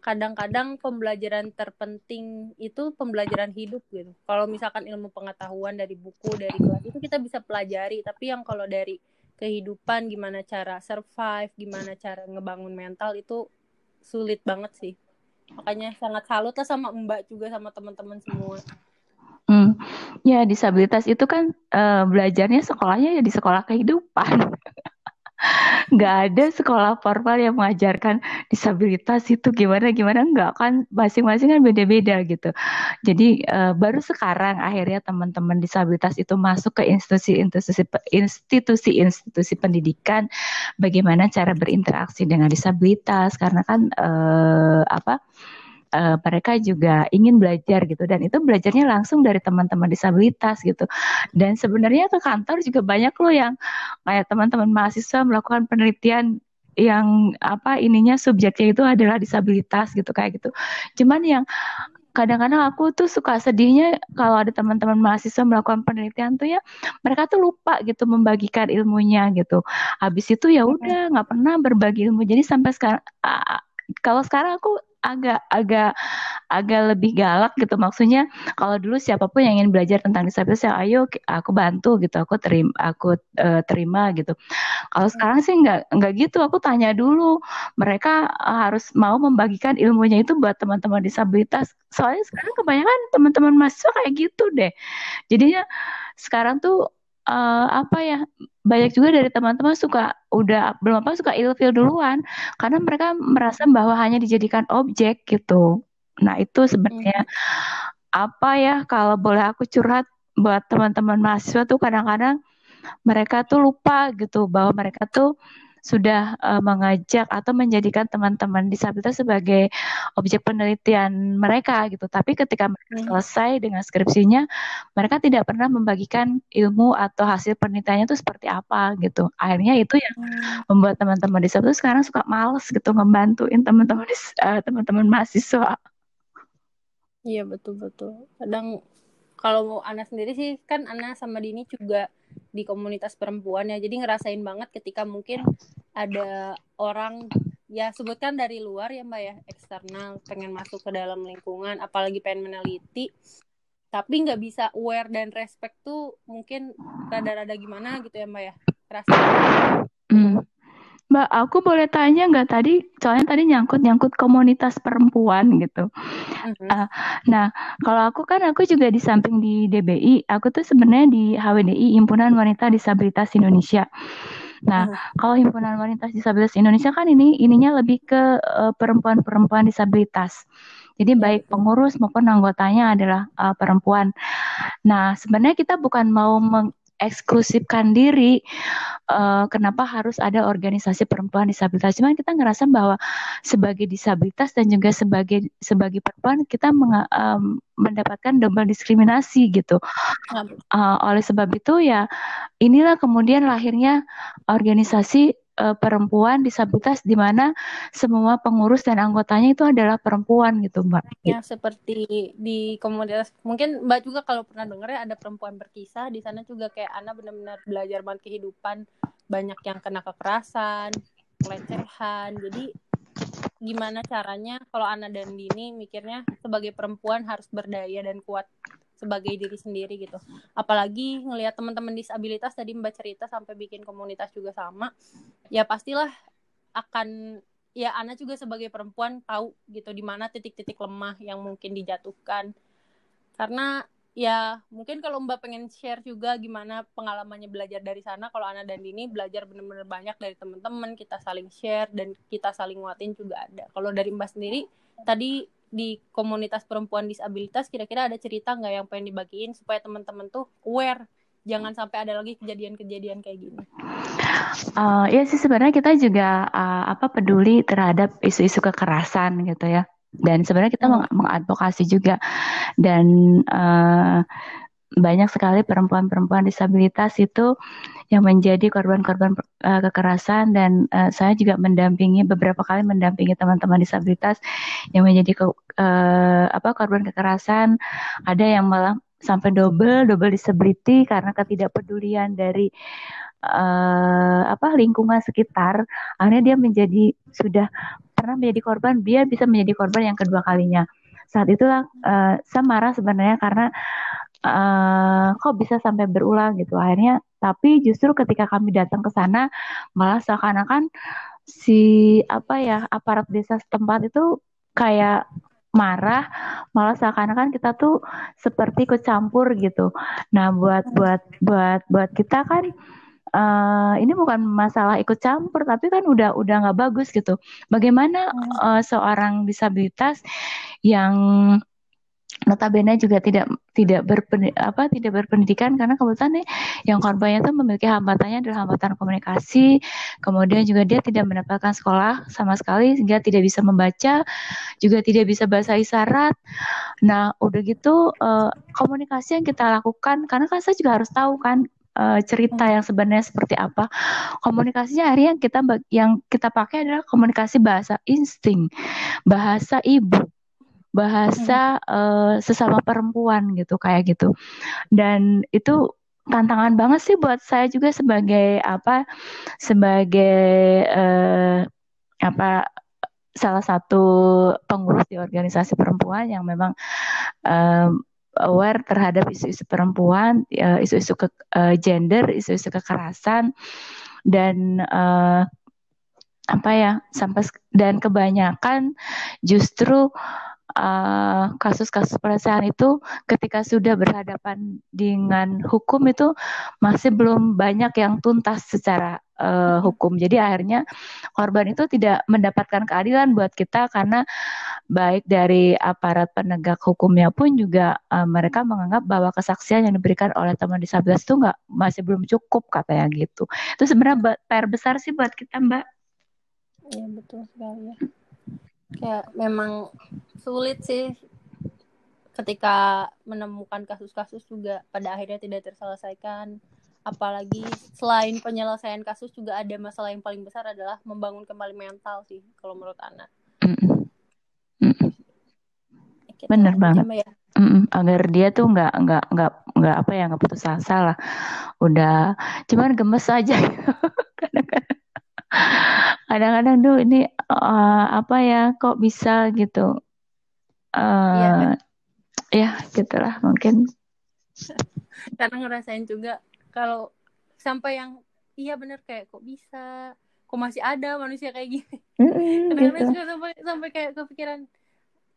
[SPEAKER 2] kadang-kadang pembelajaran terpenting itu pembelajaran hidup gitu. Kalau misalkan ilmu pengetahuan dari buku, dari kelas itu kita bisa pelajari, tapi yang kalau dari kehidupan gimana cara survive, gimana cara ngebangun mental itu sulit banget sih. Makanya sangat salut lah sama Mbak juga sama teman-teman semua.
[SPEAKER 3] Hmm. Ya, disabilitas itu kan uh, belajarnya sekolahnya ya di sekolah kehidupan. nggak ada sekolah formal yang mengajarkan disabilitas itu gimana gimana nggak kan masing-masing kan beda-beda gitu. Jadi uh, baru sekarang akhirnya teman-teman disabilitas itu masuk ke institusi-institusi institusi-institusi pendidikan bagaimana cara berinteraksi dengan disabilitas karena kan uh, apa uh, mereka juga ingin belajar gitu. Dan itu belajarnya langsung dari teman-teman disabilitas gitu. Dan sebenarnya ke kantor juga banyak loh yang kayak teman-teman mahasiswa melakukan penelitian yang apa ininya subjeknya itu adalah disabilitas gitu kayak gitu. Cuman yang kadang-kadang aku tuh suka sedihnya kalau ada teman-teman mahasiswa melakukan penelitian tuh ya mereka tuh lupa gitu membagikan ilmunya gitu. Habis itu ya udah nggak pernah berbagi ilmu. Jadi sampai sekarang kalau sekarang aku agak agak agak lebih galak gitu. Maksudnya kalau dulu siapa pun yang ingin belajar tentang disabilitas ya ayo aku bantu gitu. Aku terima aku uh, terima gitu. Kalau sekarang sih nggak nggak gitu. Aku tanya dulu. Mereka harus mau membagikan ilmunya itu buat teman-teman disabilitas. Soalnya sekarang kebanyakan teman-teman mahasiswa kayak gitu deh. Jadinya sekarang tuh uh, apa ya banyak juga dari teman-teman suka udah belum apa suka ilfil duluan karena mereka merasa bahwa hanya dijadikan objek gitu. Nah itu sebenarnya hmm. apa ya kalau boleh aku curhat buat teman-teman mahasiswa tuh kadang-kadang mereka tuh lupa gitu bahwa mereka tuh sudah uh, mengajak atau menjadikan teman-teman disabilitas sebagai objek penelitian mereka gitu. Tapi ketika mereka hmm. selesai dengan skripsinya, mereka tidak pernah membagikan ilmu atau hasil penelitiannya itu seperti apa gitu. Akhirnya itu yang hmm. membuat teman-teman disabilitas sekarang suka males gitu membantuin teman-teman uh, teman-teman mahasiswa.
[SPEAKER 2] Iya betul betul. Kadang kalau Ana sendiri sih kan Ana sama Dini juga di komunitas perempuan ya. Jadi ngerasain banget ketika mungkin ada orang ya sebutkan dari luar ya mbak ya eksternal pengen masuk ke dalam lingkungan apalagi pengen meneliti. Tapi nggak bisa aware dan respect tuh mungkin rada-rada gimana gitu ya mbak ya rasa
[SPEAKER 3] hmm. Mbak, aku boleh tanya nggak tadi? Soalnya tadi nyangkut-nyangkut komunitas perempuan gitu. Mm-hmm. Uh, nah, kalau aku kan aku juga di samping di DBI, aku tuh sebenarnya di HWDI Himpunan Wanita Disabilitas Indonesia. Nah, mm-hmm. kalau Himpunan Wanita Disabilitas Indonesia kan ini ininya lebih ke uh, perempuan-perempuan disabilitas. Jadi baik pengurus maupun anggotanya adalah uh, perempuan. Nah, sebenarnya kita bukan mau meng eksklusifkan diri uh, kenapa harus ada organisasi perempuan disabilitas. Cuman kita ngerasa bahwa sebagai disabilitas dan juga sebagai sebagai perempuan kita meng, um, mendapatkan double diskriminasi gitu. Uh, oleh sebab itu ya inilah kemudian lahirnya organisasi uh, perempuan disabilitas di mana semua pengurus dan anggotanya itu adalah perempuan gitu mbak.
[SPEAKER 2] Ya seperti di komunitas mungkin mbak juga kalau pernah dengar ya ada perempuan berkisah di sana juga kayak Ana benar-benar belajar banget kehidupan banyak yang kena kekerasan, pelecehan. Jadi gimana caranya kalau Ana dan Dini mikirnya sebagai perempuan harus berdaya dan kuat sebagai diri sendiri gitu. Apalagi ngelihat teman-teman disabilitas tadi mbak cerita sampai bikin komunitas juga sama ya pastilah akan ya Ana juga sebagai perempuan tahu gitu di mana titik-titik lemah yang mungkin dijatuhkan. Karena ya mungkin kalau Mbak pengen share juga gimana pengalamannya belajar dari sana kalau Ana dan Dini belajar bener-bener banyak dari teman-teman kita saling share dan kita saling nguatin juga ada. Kalau dari Mbak sendiri tadi di komunitas perempuan disabilitas kira-kira ada cerita nggak yang pengen dibagiin supaya teman-teman tuh aware jangan sampai ada lagi kejadian-kejadian kayak gini.
[SPEAKER 3] Uh, ya sih sebenarnya kita juga uh, apa peduli terhadap isu-isu kekerasan gitu ya. Dan sebenarnya kita mengadvokasi juga dan uh, banyak sekali perempuan-perempuan disabilitas itu yang menjadi korban-korban uh, kekerasan dan uh, saya juga mendampingi beberapa kali mendampingi teman-teman disabilitas yang menjadi ke, uh, apa korban kekerasan. Ada yang malah sampai double double disability karena ketidakpedulian dari uh, apa lingkungan sekitar. Akhirnya dia menjadi sudah pernah menjadi korban dia bisa menjadi korban yang kedua kalinya saat itulah uh, saya marah sebenarnya karena uh, kok bisa sampai berulang gitu. Akhirnya tapi justru ketika kami datang ke sana malah seakan-akan si apa ya aparat desa setempat itu kayak marah. Malah seakan-akan kita tuh seperti ikut campur gitu. Nah buat buat buat buat kita kan uh, ini bukan masalah ikut campur tapi kan udah udah nggak bagus gitu. Bagaimana uh, seorang disabilitas yang notabene juga tidak tidak berpen, apa tidak berpendidikan karena kebetulan nih yang korbannya itu memiliki hambatannya adalah hambatan komunikasi kemudian juga dia tidak mendapatkan sekolah sama sekali sehingga tidak bisa membaca juga tidak bisa bahasa isyarat. Nah udah gitu uh, komunikasi yang kita lakukan karena kan saya juga harus tahu kan uh, cerita yang sebenarnya seperti apa. Komunikasinya hari yang kita yang kita pakai adalah komunikasi bahasa insting, bahasa ibu. Bahasa uh, sesama perempuan gitu kayak gitu. Dan itu tantangan banget sih buat saya juga sebagai apa sebagai uh, apa salah satu pengurus di organisasi perempuan yang memang um, aware terhadap isu-isu perempuan, uh, isu-isu ke, uh, gender, isu-isu kekerasan dan uh, apa ya sampai dan kebanyakan justru kasus-kasus uh, pelecehan itu ketika sudah berhadapan dengan hukum itu masih belum banyak yang tuntas secara uh, hukum. Jadi akhirnya korban itu tidak mendapatkan keadilan buat kita karena baik dari aparat penegak hukumnya pun juga uh, mereka menganggap bahwa kesaksian yang diberikan oleh teman disabilitas itu nggak masih belum cukup katanya gitu. Itu sebenarnya PR besar sih buat kita Mbak.
[SPEAKER 4] Iya betul sekali ya kayak memang sulit sih ketika menemukan kasus-kasus juga pada akhirnya tidak terselesaikan. Apalagi selain penyelesaian kasus juga ada masalah yang paling besar adalah membangun kembali mental sih kalau menurut anak
[SPEAKER 3] bener banget. ya. Mm-mm, agar dia tuh nggak nggak nggak nggak apa ya nggak putus asa lah. Udah cuman gemes aja kadang-kadang tuh ini uh, apa ya kok bisa gitu? Uh, ya, ya gitulah mungkin.
[SPEAKER 4] Karena ngerasain juga kalau sampai yang iya bener kayak kok bisa kok masih ada manusia kayak gini. Kadang-kadang gitu. juga sampai sampai kayak kepikiran.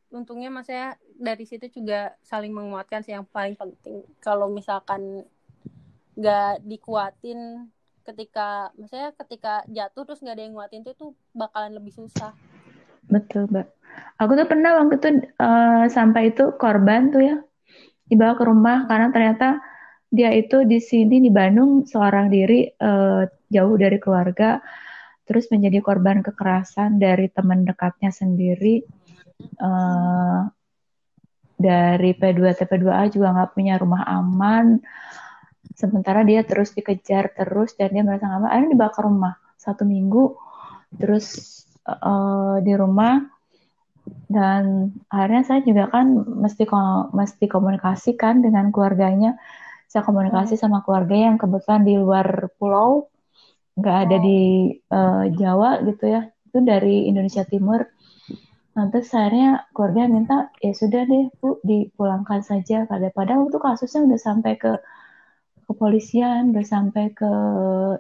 [SPEAKER 4] Untungnya mas saya dari situ juga saling menguatkan sih yang paling penting. Kalau misalkan nggak dikuatin ketika maksudnya ketika jatuh terus nggak ada yang nguatin itu tuh bakalan lebih susah.
[SPEAKER 3] Betul mbak. Aku tuh pernah waktu itu uh, sampai itu korban tuh ya dibawa ke rumah karena ternyata dia itu di sini di Bandung seorang diri uh, jauh dari keluarga terus menjadi korban kekerasan dari teman dekatnya sendiri. Uh, dari P2 TP2A juga nggak punya rumah aman sementara dia terus dikejar terus dan dia merasa nggak akhirnya dibawa ke rumah. Satu minggu terus uh, di rumah. Dan akhirnya saya juga kan mesti mesti komunikasi kan dengan keluarganya. Saya komunikasi hmm. sama keluarga yang kebetulan di luar pulau. Nggak ada di uh, Jawa gitu ya. Itu dari Indonesia Timur. Nanti akhirnya keluarga minta ya sudah deh bu dipulangkan saja. Padahal waktu kasusnya udah sampai ke kepolisian udah sampai ke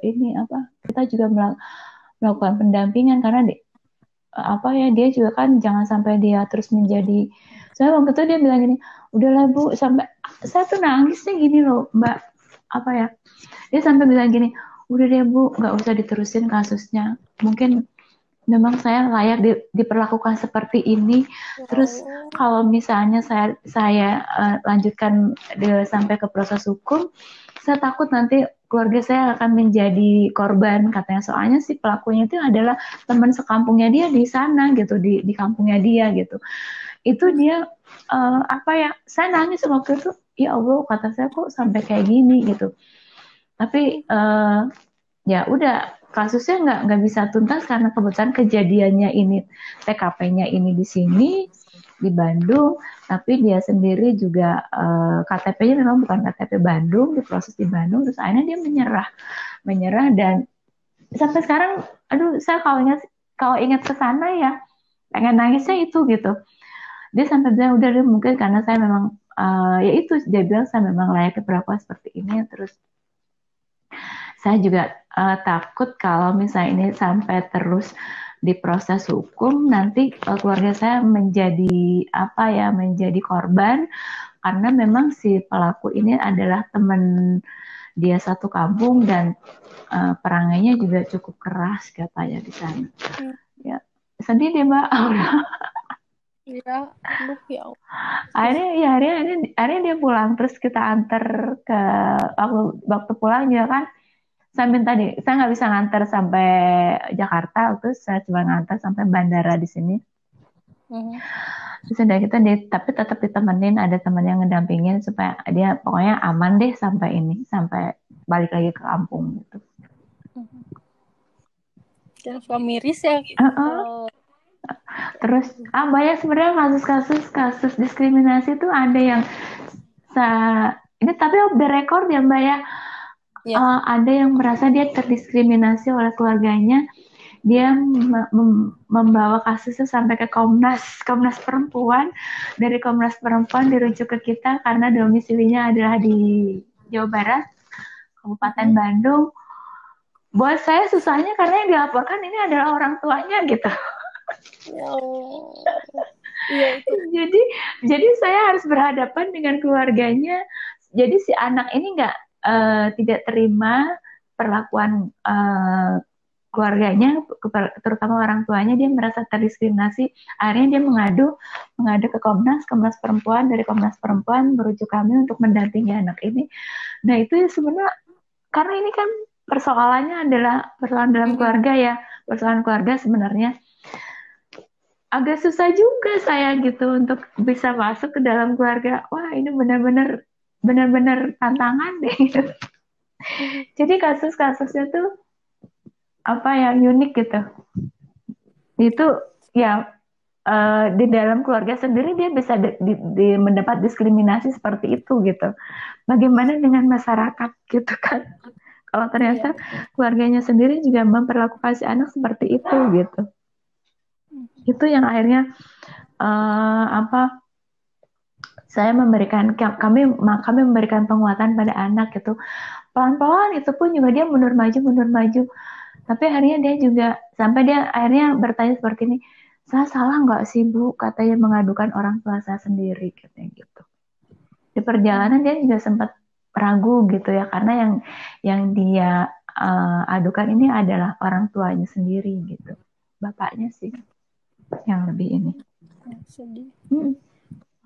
[SPEAKER 3] ini apa kita juga melakukan pendampingan karena di, apa ya dia juga kan jangan sampai dia terus menjadi saya waktu itu dia bilang gini udahlah bu sampai saya tuh nangisnya gini loh mbak. Apa ya dia sampai bilang gini udah deh bu nggak usah diterusin kasusnya. Mungkin memang saya layak di, diperlakukan seperti ini. Terus kalau misalnya saya saya uh, lanjutkan de, sampai ke proses hukum, saya takut nanti keluarga saya akan menjadi korban. Katanya soalnya si pelakunya itu adalah teman sekampungnya dia di sana gitu di di kampungnya dia gitu. Itu dia uh, apa ya saya nangis waktu itu ya Allah kata saya kok sampai kayak gini gitu. Tapi uh, ya udah kasusnya nggak nggak bisa tuntas karena kebetulan kejadiannya ini TKP-nya ini di sini di Bandung, tapi dia sendiri juga uh, eh, KTP-nya memang bukan KTP Bandung, diproses di Bandung, terus akhirnya dia menyerah, menyerah dan sampai sekarang, aduh saya kalau ingat kalau ingat ke sana ya pengen nangisnya itu gitu. Dia sampai bilang udah deh mungkin karena saya memang uh, ya itu dia bilang saya memang layak diperlakukan seperti ini terus saya juga uh, takut kalau misalnya ini sampai terus di proses hukum nanti uh, keluarga saya menjadi apa ya menjadi korban karena memang si pelaku ini adalah teman dia satu kampung dan uh, perangainya juga cukup keras katanya di sana. Hmm. Ya sedih deh mbak Aura.
[SPEAKER 4] Iya, ya.
[SPEAKER 3] Akhirnya ya akhirnya, akhirnya dia pulang terus kita antar ke waktu waktu pulang juga kan sampai tadi saya nggak bisa nganter sampai Jakarta terus saya cuma nganter sampai bandara di sini mm-hmm. terus udah kita di, tapi tetap ditemenin ada teman yang ngedampingin supaya dia pokoknya aman deh sampai ini sampai balik lagi ke kampung gitu
[SPEAKER 4] mm-hmm. dan suka miris ya
[SPEAKER 3] -uh. terus ah banyak sebenarnya kasus-kasus kasus diskriminasi itu ada yang sa ini tapi off the record ya mbak ya yeah. Iya. uh, ada yang merasa dia terdiskriminasi oleh keluarganya dia membawa kasusnya sampai ke Komnas Komnas Perempuan dari Komnas Perempuan dirujuk ke kita karena domisilinya adalah di Jawa Barat Kabupaten hmm. Bandung buat saya susahnya karena yang dilaporkan ini adalah orang tuanya gitu oh. ya, jadi jadi saya harus berhadapan dengan keluarganya jadi si anak ini nggak uh, tidak terima perlakuan uh, keluarganya, terutama orang tuanya, dia merasa terdiskriminasi. Akhirnya dia mengadu, mengadu ke Komnas, Komnas Perempuan, dari Komnas Perempuan merujuk kami untuk mendampingi anak ini. Nah itu ya sebenarnya karena ini kan persoalannya adalah persoalan dalam keluarga ya, persoalan keluarga sebenarnya agak susah juga saya gitu untuk bisa masuk ke dalam keluarga. Wah ini benar-benar benar-benar tantangan deh. Jadi kasus-kasusnya tuh apa yang unik gitu. Itu ya uh, di dalam keluarga sendiri dia bisa di, di, di, mendapat diskriminasi seperti itu gitu. Bagaimana dengan masyarakat gitu kan? Kalau ternyata iya. keluarganya sendiri juga memperlakukan si anak seperti itu gitu. Itu yang akhirnya uh, apa saya memberikan kami kami memberikan penguatan pada anak gitu pelan-pelan itu pun juga dia mundur maju mundur maju. Tapi akhirnya dia juga sampai dia akhirnya bertanya seperti ini saya salah nggak sih bu? Katanya mengadukan orang tua saya sendiri katanya gitu. Di perjalanan dia juga sempat ragu gitu ya karena yang yang dia uh, adukan ini adalah orang tuanya sendiri gitu. Bapaknya sih yang lebih ini.
[SPEAKER 2] Sedih. Hmm.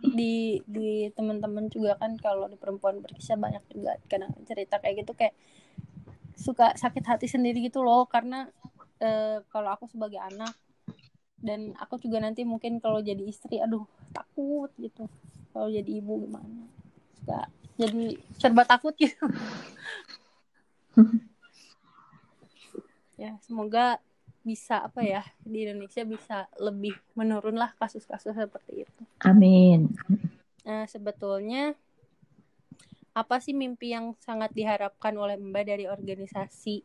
[SPEAKER 2] Di di teman-teman juga kan kalau di perempuan berkisah banyak juga karena cerita kayak gitu kayak suka sakit hati sendiri gitu loh. Karena uh, kalau aku sebagai anak dan aku juga nanti mungkin kalau jadi istri aduh takut gitu. Kalau jadi ibu gimana? Suka jadi serba takut gitu. Ya semoga bisa apa ya di Indonesia bisa lebih menurun lah kasus-kasus seperti itu
[SPEAKER 3] amin
[SPEAKER 2] nah sebetulnya apa sih mimpi yang sangat diharapkan oleh Mbak dari organisasi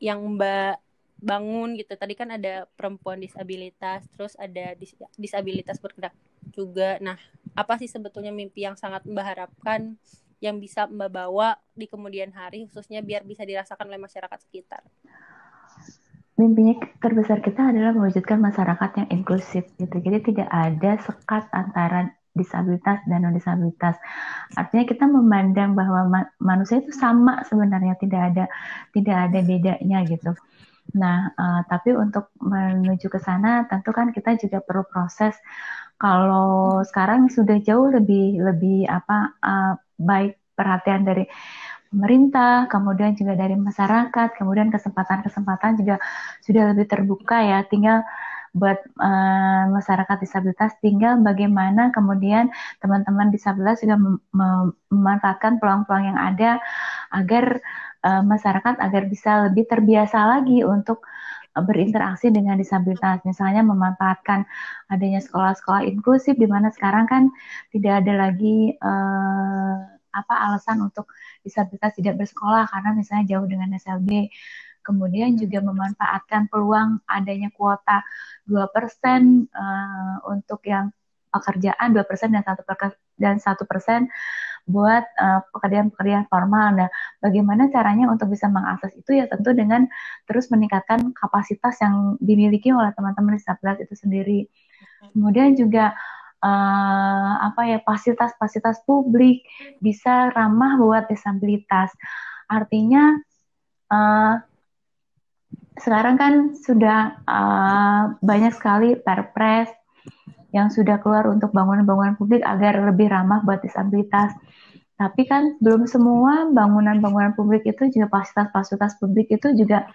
[SPEAKER 2] yang Mbak bangun gitu. Tadi kan ada perempuan disabilitas, terus ada dis disabilitas bergerak juga. Nah, apa sih sebetulnya mimpi yang sangat Mbak harapkan yang bisa Mbak bawa di kemudian hari khususnya biar bisa dirasakan oleh masyarakat sekitar?
[SPEAKER 3] Mimpinya terbesar kita adalah mewujudkan masyarakat yang inklusif gitu. Jadi tidak ada sekat antara disabilitas dan non disabilitas. Artinya kita memandang bahwa ma manusia itu sama sebenarnya tidak ada tidak ada bedanya gitu. Nah, uh, tapi untuk menuju ke sana tentu kan kita juga perlu proses. Kalau sekarang sudah jauh lebih lebih apa uh, baik perhatian dari pemerintah, kemudian juga dari masyarakat, kemudian kesempatan-kesempatan juga sudah lebih terbuka ya. Tinggal buat uh, masyarakat disabilitas tinggal bagaimana kemudian teman-teman disabilitas juga mem memanfaatkan peluang-peluang yang ada agar uh, masyarakat agar bisa lebih terbiasa lagi untuk berinteraksi dengan disabilitas misalnya memanfaatkan adanya sekolah-sekolah inklusif di mana sekarang kan tidak ada lagi uh, apa alasan untuk disabilitas tidak bersekolah karena misalnya jauh dengan SLB kemudian juga memanfaatkan peluang adanya kuota 2% uh, untuk yang pekerjaan 2% dan satu dan satu persen buat uh, pekerjaan-pekerjaan formal. Nah, bagaimana caranya untuk bisa mengakses itu ya tentu dengan terus meningkatkan kapasitas yang dimiliki oleh teman-teman disabilitas itu sendiri. Kemudian juga uh, apa ya fasilitas-fasilitas publik bisa ramah buat disabilitas. Artinya uh, sekarang kan sudah uh, banyak sekali perpres yang sudah keluar untuk bangunan-bangunan publik agar lebih ramah buat disabilitas. Tapi kan belum semua bangunan-bangunan publik itu juga fasilitas-fasilitas publik itu juga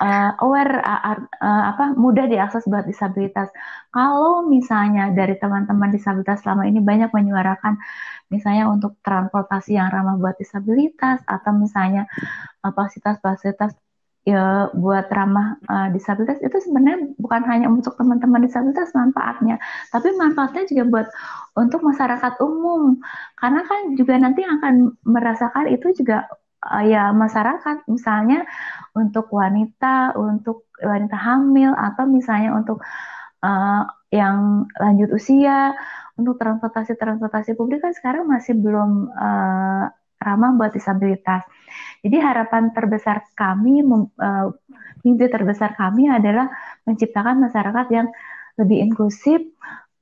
[SPEAKER 3] uh, aware uh, uh, apa mudah diakses buat disabilitas. Kalau misalnya dari teman-teman disabilitas selama ini banyak menyuarakan misalnya untuk transportasi yang ramah buat disabilitas atau misalnya fasilitas-fasilitas ya buat ramah uh, disabilitas itu sebenarnya bukan hanya untuk teman-teman disabilitas manfaatnya, tapi manfaatnya juga buat untuk masyarakat umum. Karena kan juga nanti akan merasakan itu juga uh, ya masyarakat misalnya untuk wanita, untuk wanita hamil atau misalnya untuk uh, yang lanjut usia untuk transportasi transportasi publik kan sekarang masih belum uh, ramah buat disabilitas. Jadi harapan terbesar kami, uh, mimpi terbesar kami adalah menciptakan masyarakat yang lebih inklusif,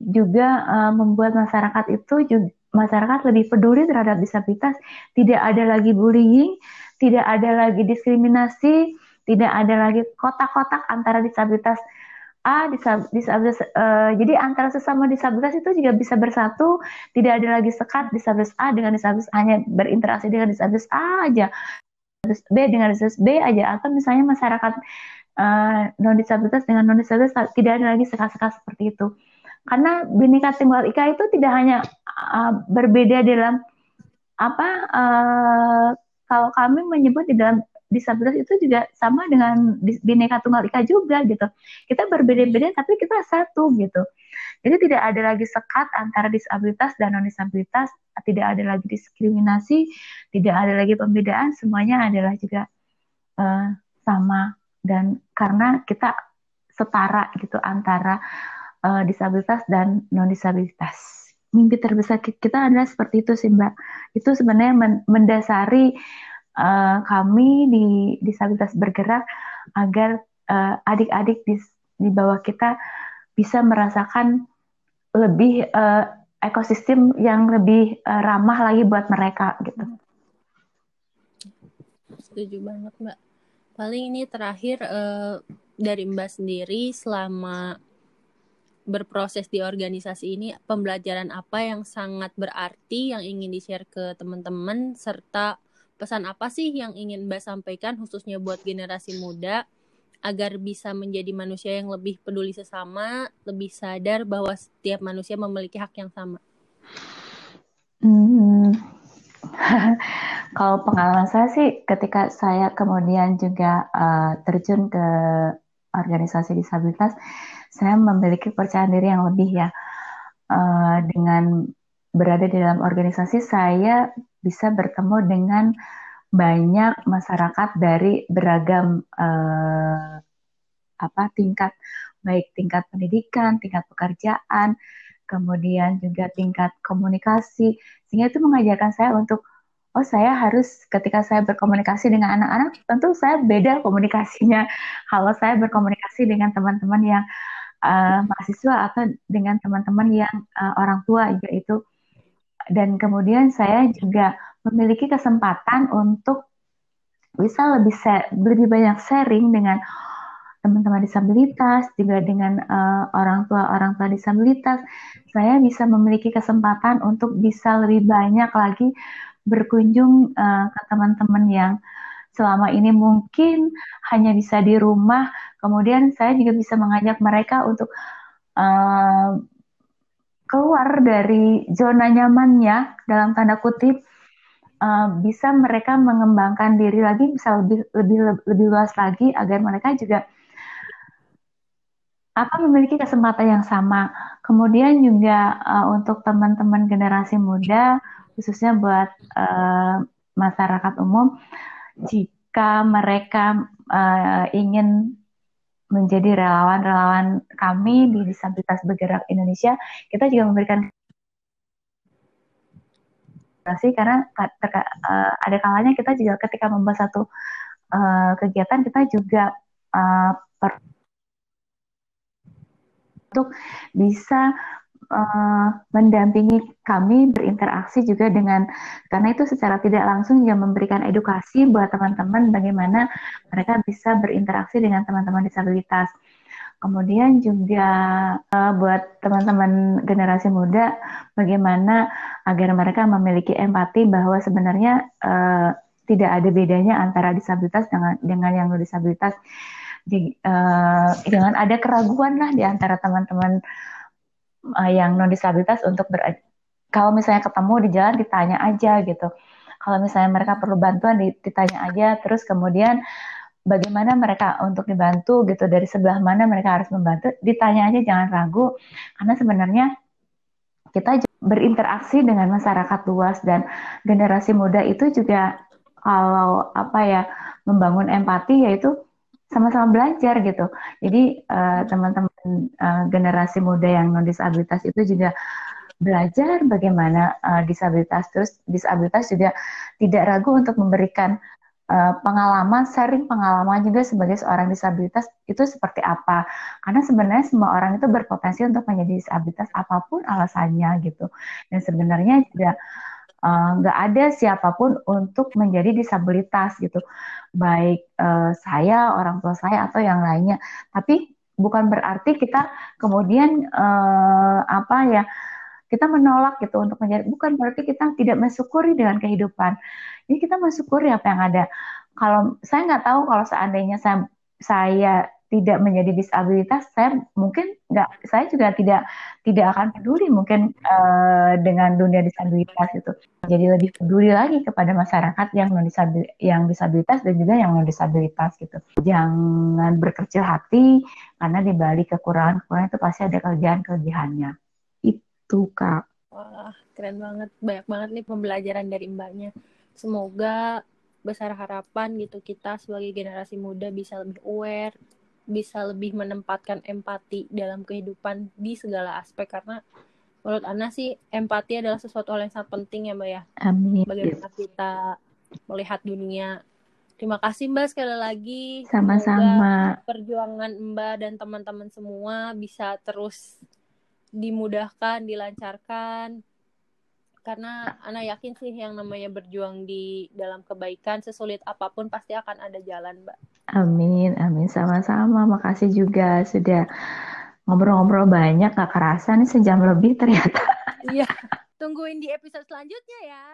[SPEAKER 3] juga uh, membuat masyarakat itu juga masyarakat lebih peduli terhadap disabilitas, tidak ada lagi bullying, tidak ada lagi diskriminasi, tidak ada lagi kotak-kotak antara disabilitas A, disabilitas, uh, jadi antara sesama disabilitas itu juga bisa bersatu, tidak ada lagi sekat disabilitas A dengan disabilitas A hanya berinteraksi dengan disabilitas A aja, disabilitas B dengan disabilitas B aja, atau misalnya masyarakat uh, eh, non disabilitas dengan non disabilitas tidak ada lagi sekat-sekat seperti itu, karena bineka tunggal ika itu tidak hanya uh, berbeda dalam apa uh, kalau kami menyebut di dalam disabilitas itu juga sama dengan bineka tunggal ika juga gitu. Kita berbeda-beda tapi kita satu gitu. Jadi tidak ada lagi sekat antara disabilitas dan non disabilitas, tidak ada lagi diskriminasi, tidak ada lagi pembedaan, semuanya adalah juga uh, sama dan karena kita setara gitu antara uh, disabilitas dan non disabilitas. Mimpi terbesar kita adalah seperti itu sih Mbak. Itu sebenarnya mendasari uh, kami di disabilitas bergerak agar uh, adik-adik di, di bawah kita bisa merasakan lebih uh, ekosistem yang lebih uh, ramah lagi buat mereka gitu.
[SPEAKER 4] Setuju banget Mbak. Paling ini terakhir uh, dari Mbak sendiri selama berproses di organisasi ini pembelajaran apa yang sangat berarti yang ingin di-share ke teman-teman serta pesan apa sih yang ingin Mbak sampaikan khususnya buat generasi muda agar bisa menjadi manusia yang lebih peduli sesama, lebih sadar bahwa setiap manusia memiliki hak yang sama?
[SPEAKER 3] Hmm. Kalau pengalaman saya sih ketika saya kemudian juga uh, terjun ke organisasi disabilitas, saya memiliki percaya diri yang lebih ya. Uh, dengan berada di dalam organisasi, saya bisa bertemu dengan banyak masyarakat dari beragam uh, apa tingkat baik tingkat pendidikan, tingkat pekerjaan, kemudian juga tingkat komunikasi. Sehingga itu mengajarkan saya untuk oh saya harus ketika saya berkomunikasi dengan anak-anak tentu saya beda komunikasinya kalau saya berkomunikasi dengan teman-teman yang uh, mahasiswa atau dengan teman-teman yang uh, orang tua yaitu. Dan kemudian saya juga memiliki kesempatan untuk bisa lebih share, lebih banyak sharing dengan teman-teman disabilitas, juga dengan uh, orang tua orang tua disabilitas, saya bisa memiliki kesempatan untuk bisa lebih banyak lagi berkunjung uh, ke teman-teman yang selama ini mungkin hanya bisa di rumah. Kemudian saya juga bisa mengajak mereka untuk uh, keluar dari zona nyamannya dalam tanda kutip uh, bisa mereka mengembangkan diri lagi bisa lebih lebih lebih luas lagi agar mereka juga apa memiliki kesempatan yang sama. Kemudian juga uh, untuk teman-teman generasi muda khususnya buat uh, masyarakat umum jika mereka uh, ingin menjadi relawan-relawan kami di Disabilitas Bergerak Indonesia, kita juga memberikan karena uh, ada kalanya kita juga ketika membahas satu uh, kegiatan kita juga uh, untuk bisa uh, mendampingi kami berinteraksi juga dengan karena itu secara tidak langsung juga memberikan edukasi buat teman-teman bagaimana mereka bisa berinteraksi dengan teman-teman disabilitas. Kemudian juga uh, buat teman-teman generasi muda bagaimana agar mereka memiliki empati bahwa sebenarnya uh, tidak ada bedanya antara disabilitas dengan dengan yang disabilitas. Jadi, uh, jangan ada keraguan lah di antara teman-teman uh, yang non disabilitas untuk ber kalau misalnya ketemu di jalan ditanya aja gitu kalau misalnya mereka perlu bantuan ditanya aja terus kemudian bagaimana mereka untuk dibantu gitu dari sebelah mana mereka harus membantu ditanya aja jangan ragu karena sebenarnya kita berinteraksi dengan masyarakat luas dan generasi muda itu juga kalau apa ya membangun empati yaitu sama-sama belajar gitu. Jadi uh, teman-teman uh, generasi muda yang non disabilitas itu juga belajar bagaimana uh, disabilitas. Terus disabilitas juga tidak ragu untuk memberikan uh, pengalaman sharing pengalaman juga sebagai seorang disabilitas itu seperti apa. Karena sebenarnya semua orang itu berpotensi untuk menjadi disabilitas apa pun alasannya gitu. Dan sebenarnya juga nggak uh, ada siapa pun untuk menjadi disabilitas gitu. Baik uh, saya orang tua saya atau yang lainnya. Tapi bukan berarti kita kemudian uh, apa ya kita menolak gitu untuk menjadi bukan berarti kita tidak mensyukuri dengan kehidupan. Jadi kita mensyukuri apa yang ada. Kalau saya nggak tahu kalau seandainya saya saya tidak menjadi disabilitas, saya mungkin nggak, saya juga tidak tidak akan peduli mungkin uh, dengan dunia disabilitas itu. Jadi lebih peduli lagi kepada masyarakat yang non disabil, yang disabilitas dan juga yang non disabilitas gitu. Jangan berkecil hati karena di balik kekurangan-kekurangan itu pasti ada kelebihan-kelebihannya gitu kak
[SPEAKER 2] wah keren banget banyak banget nih pembelajaran dari mbaknya semoga besar harapan gitu kita sebagai generasi muda bisa lebih aware bisa lebih menempatkan empati dalam kehidupan di segala aspek karena menurut Ana sih empati adalah sesuatu hal yang sangat penting ya Mbak ya.
[SPEAKER 3] Amin.
[SPEAKER 2] Bagaimana kita melihat dunia. Terima kasih Mbak sekali lagi.
[SPEAKER 3] Sama-sama.
[SPEAKER 2] Perjuangan Mbak dan teman-teman semua bisa terus dimudahkan, dilancarkan. Karena anak yakin sih yang namanya berjuang di dalam kebaikan sesulit apa pun pasti akan ada jalan, Mbak.
[SPEAKER 3] Amin, amin sama-sama. Makasih juga sudah ngobrol-ngobrol banyak, gak kerasa nih sejam lebih ternyata.
[SPEAKER 2] Iya, tungguin di episode selanjutnya ya.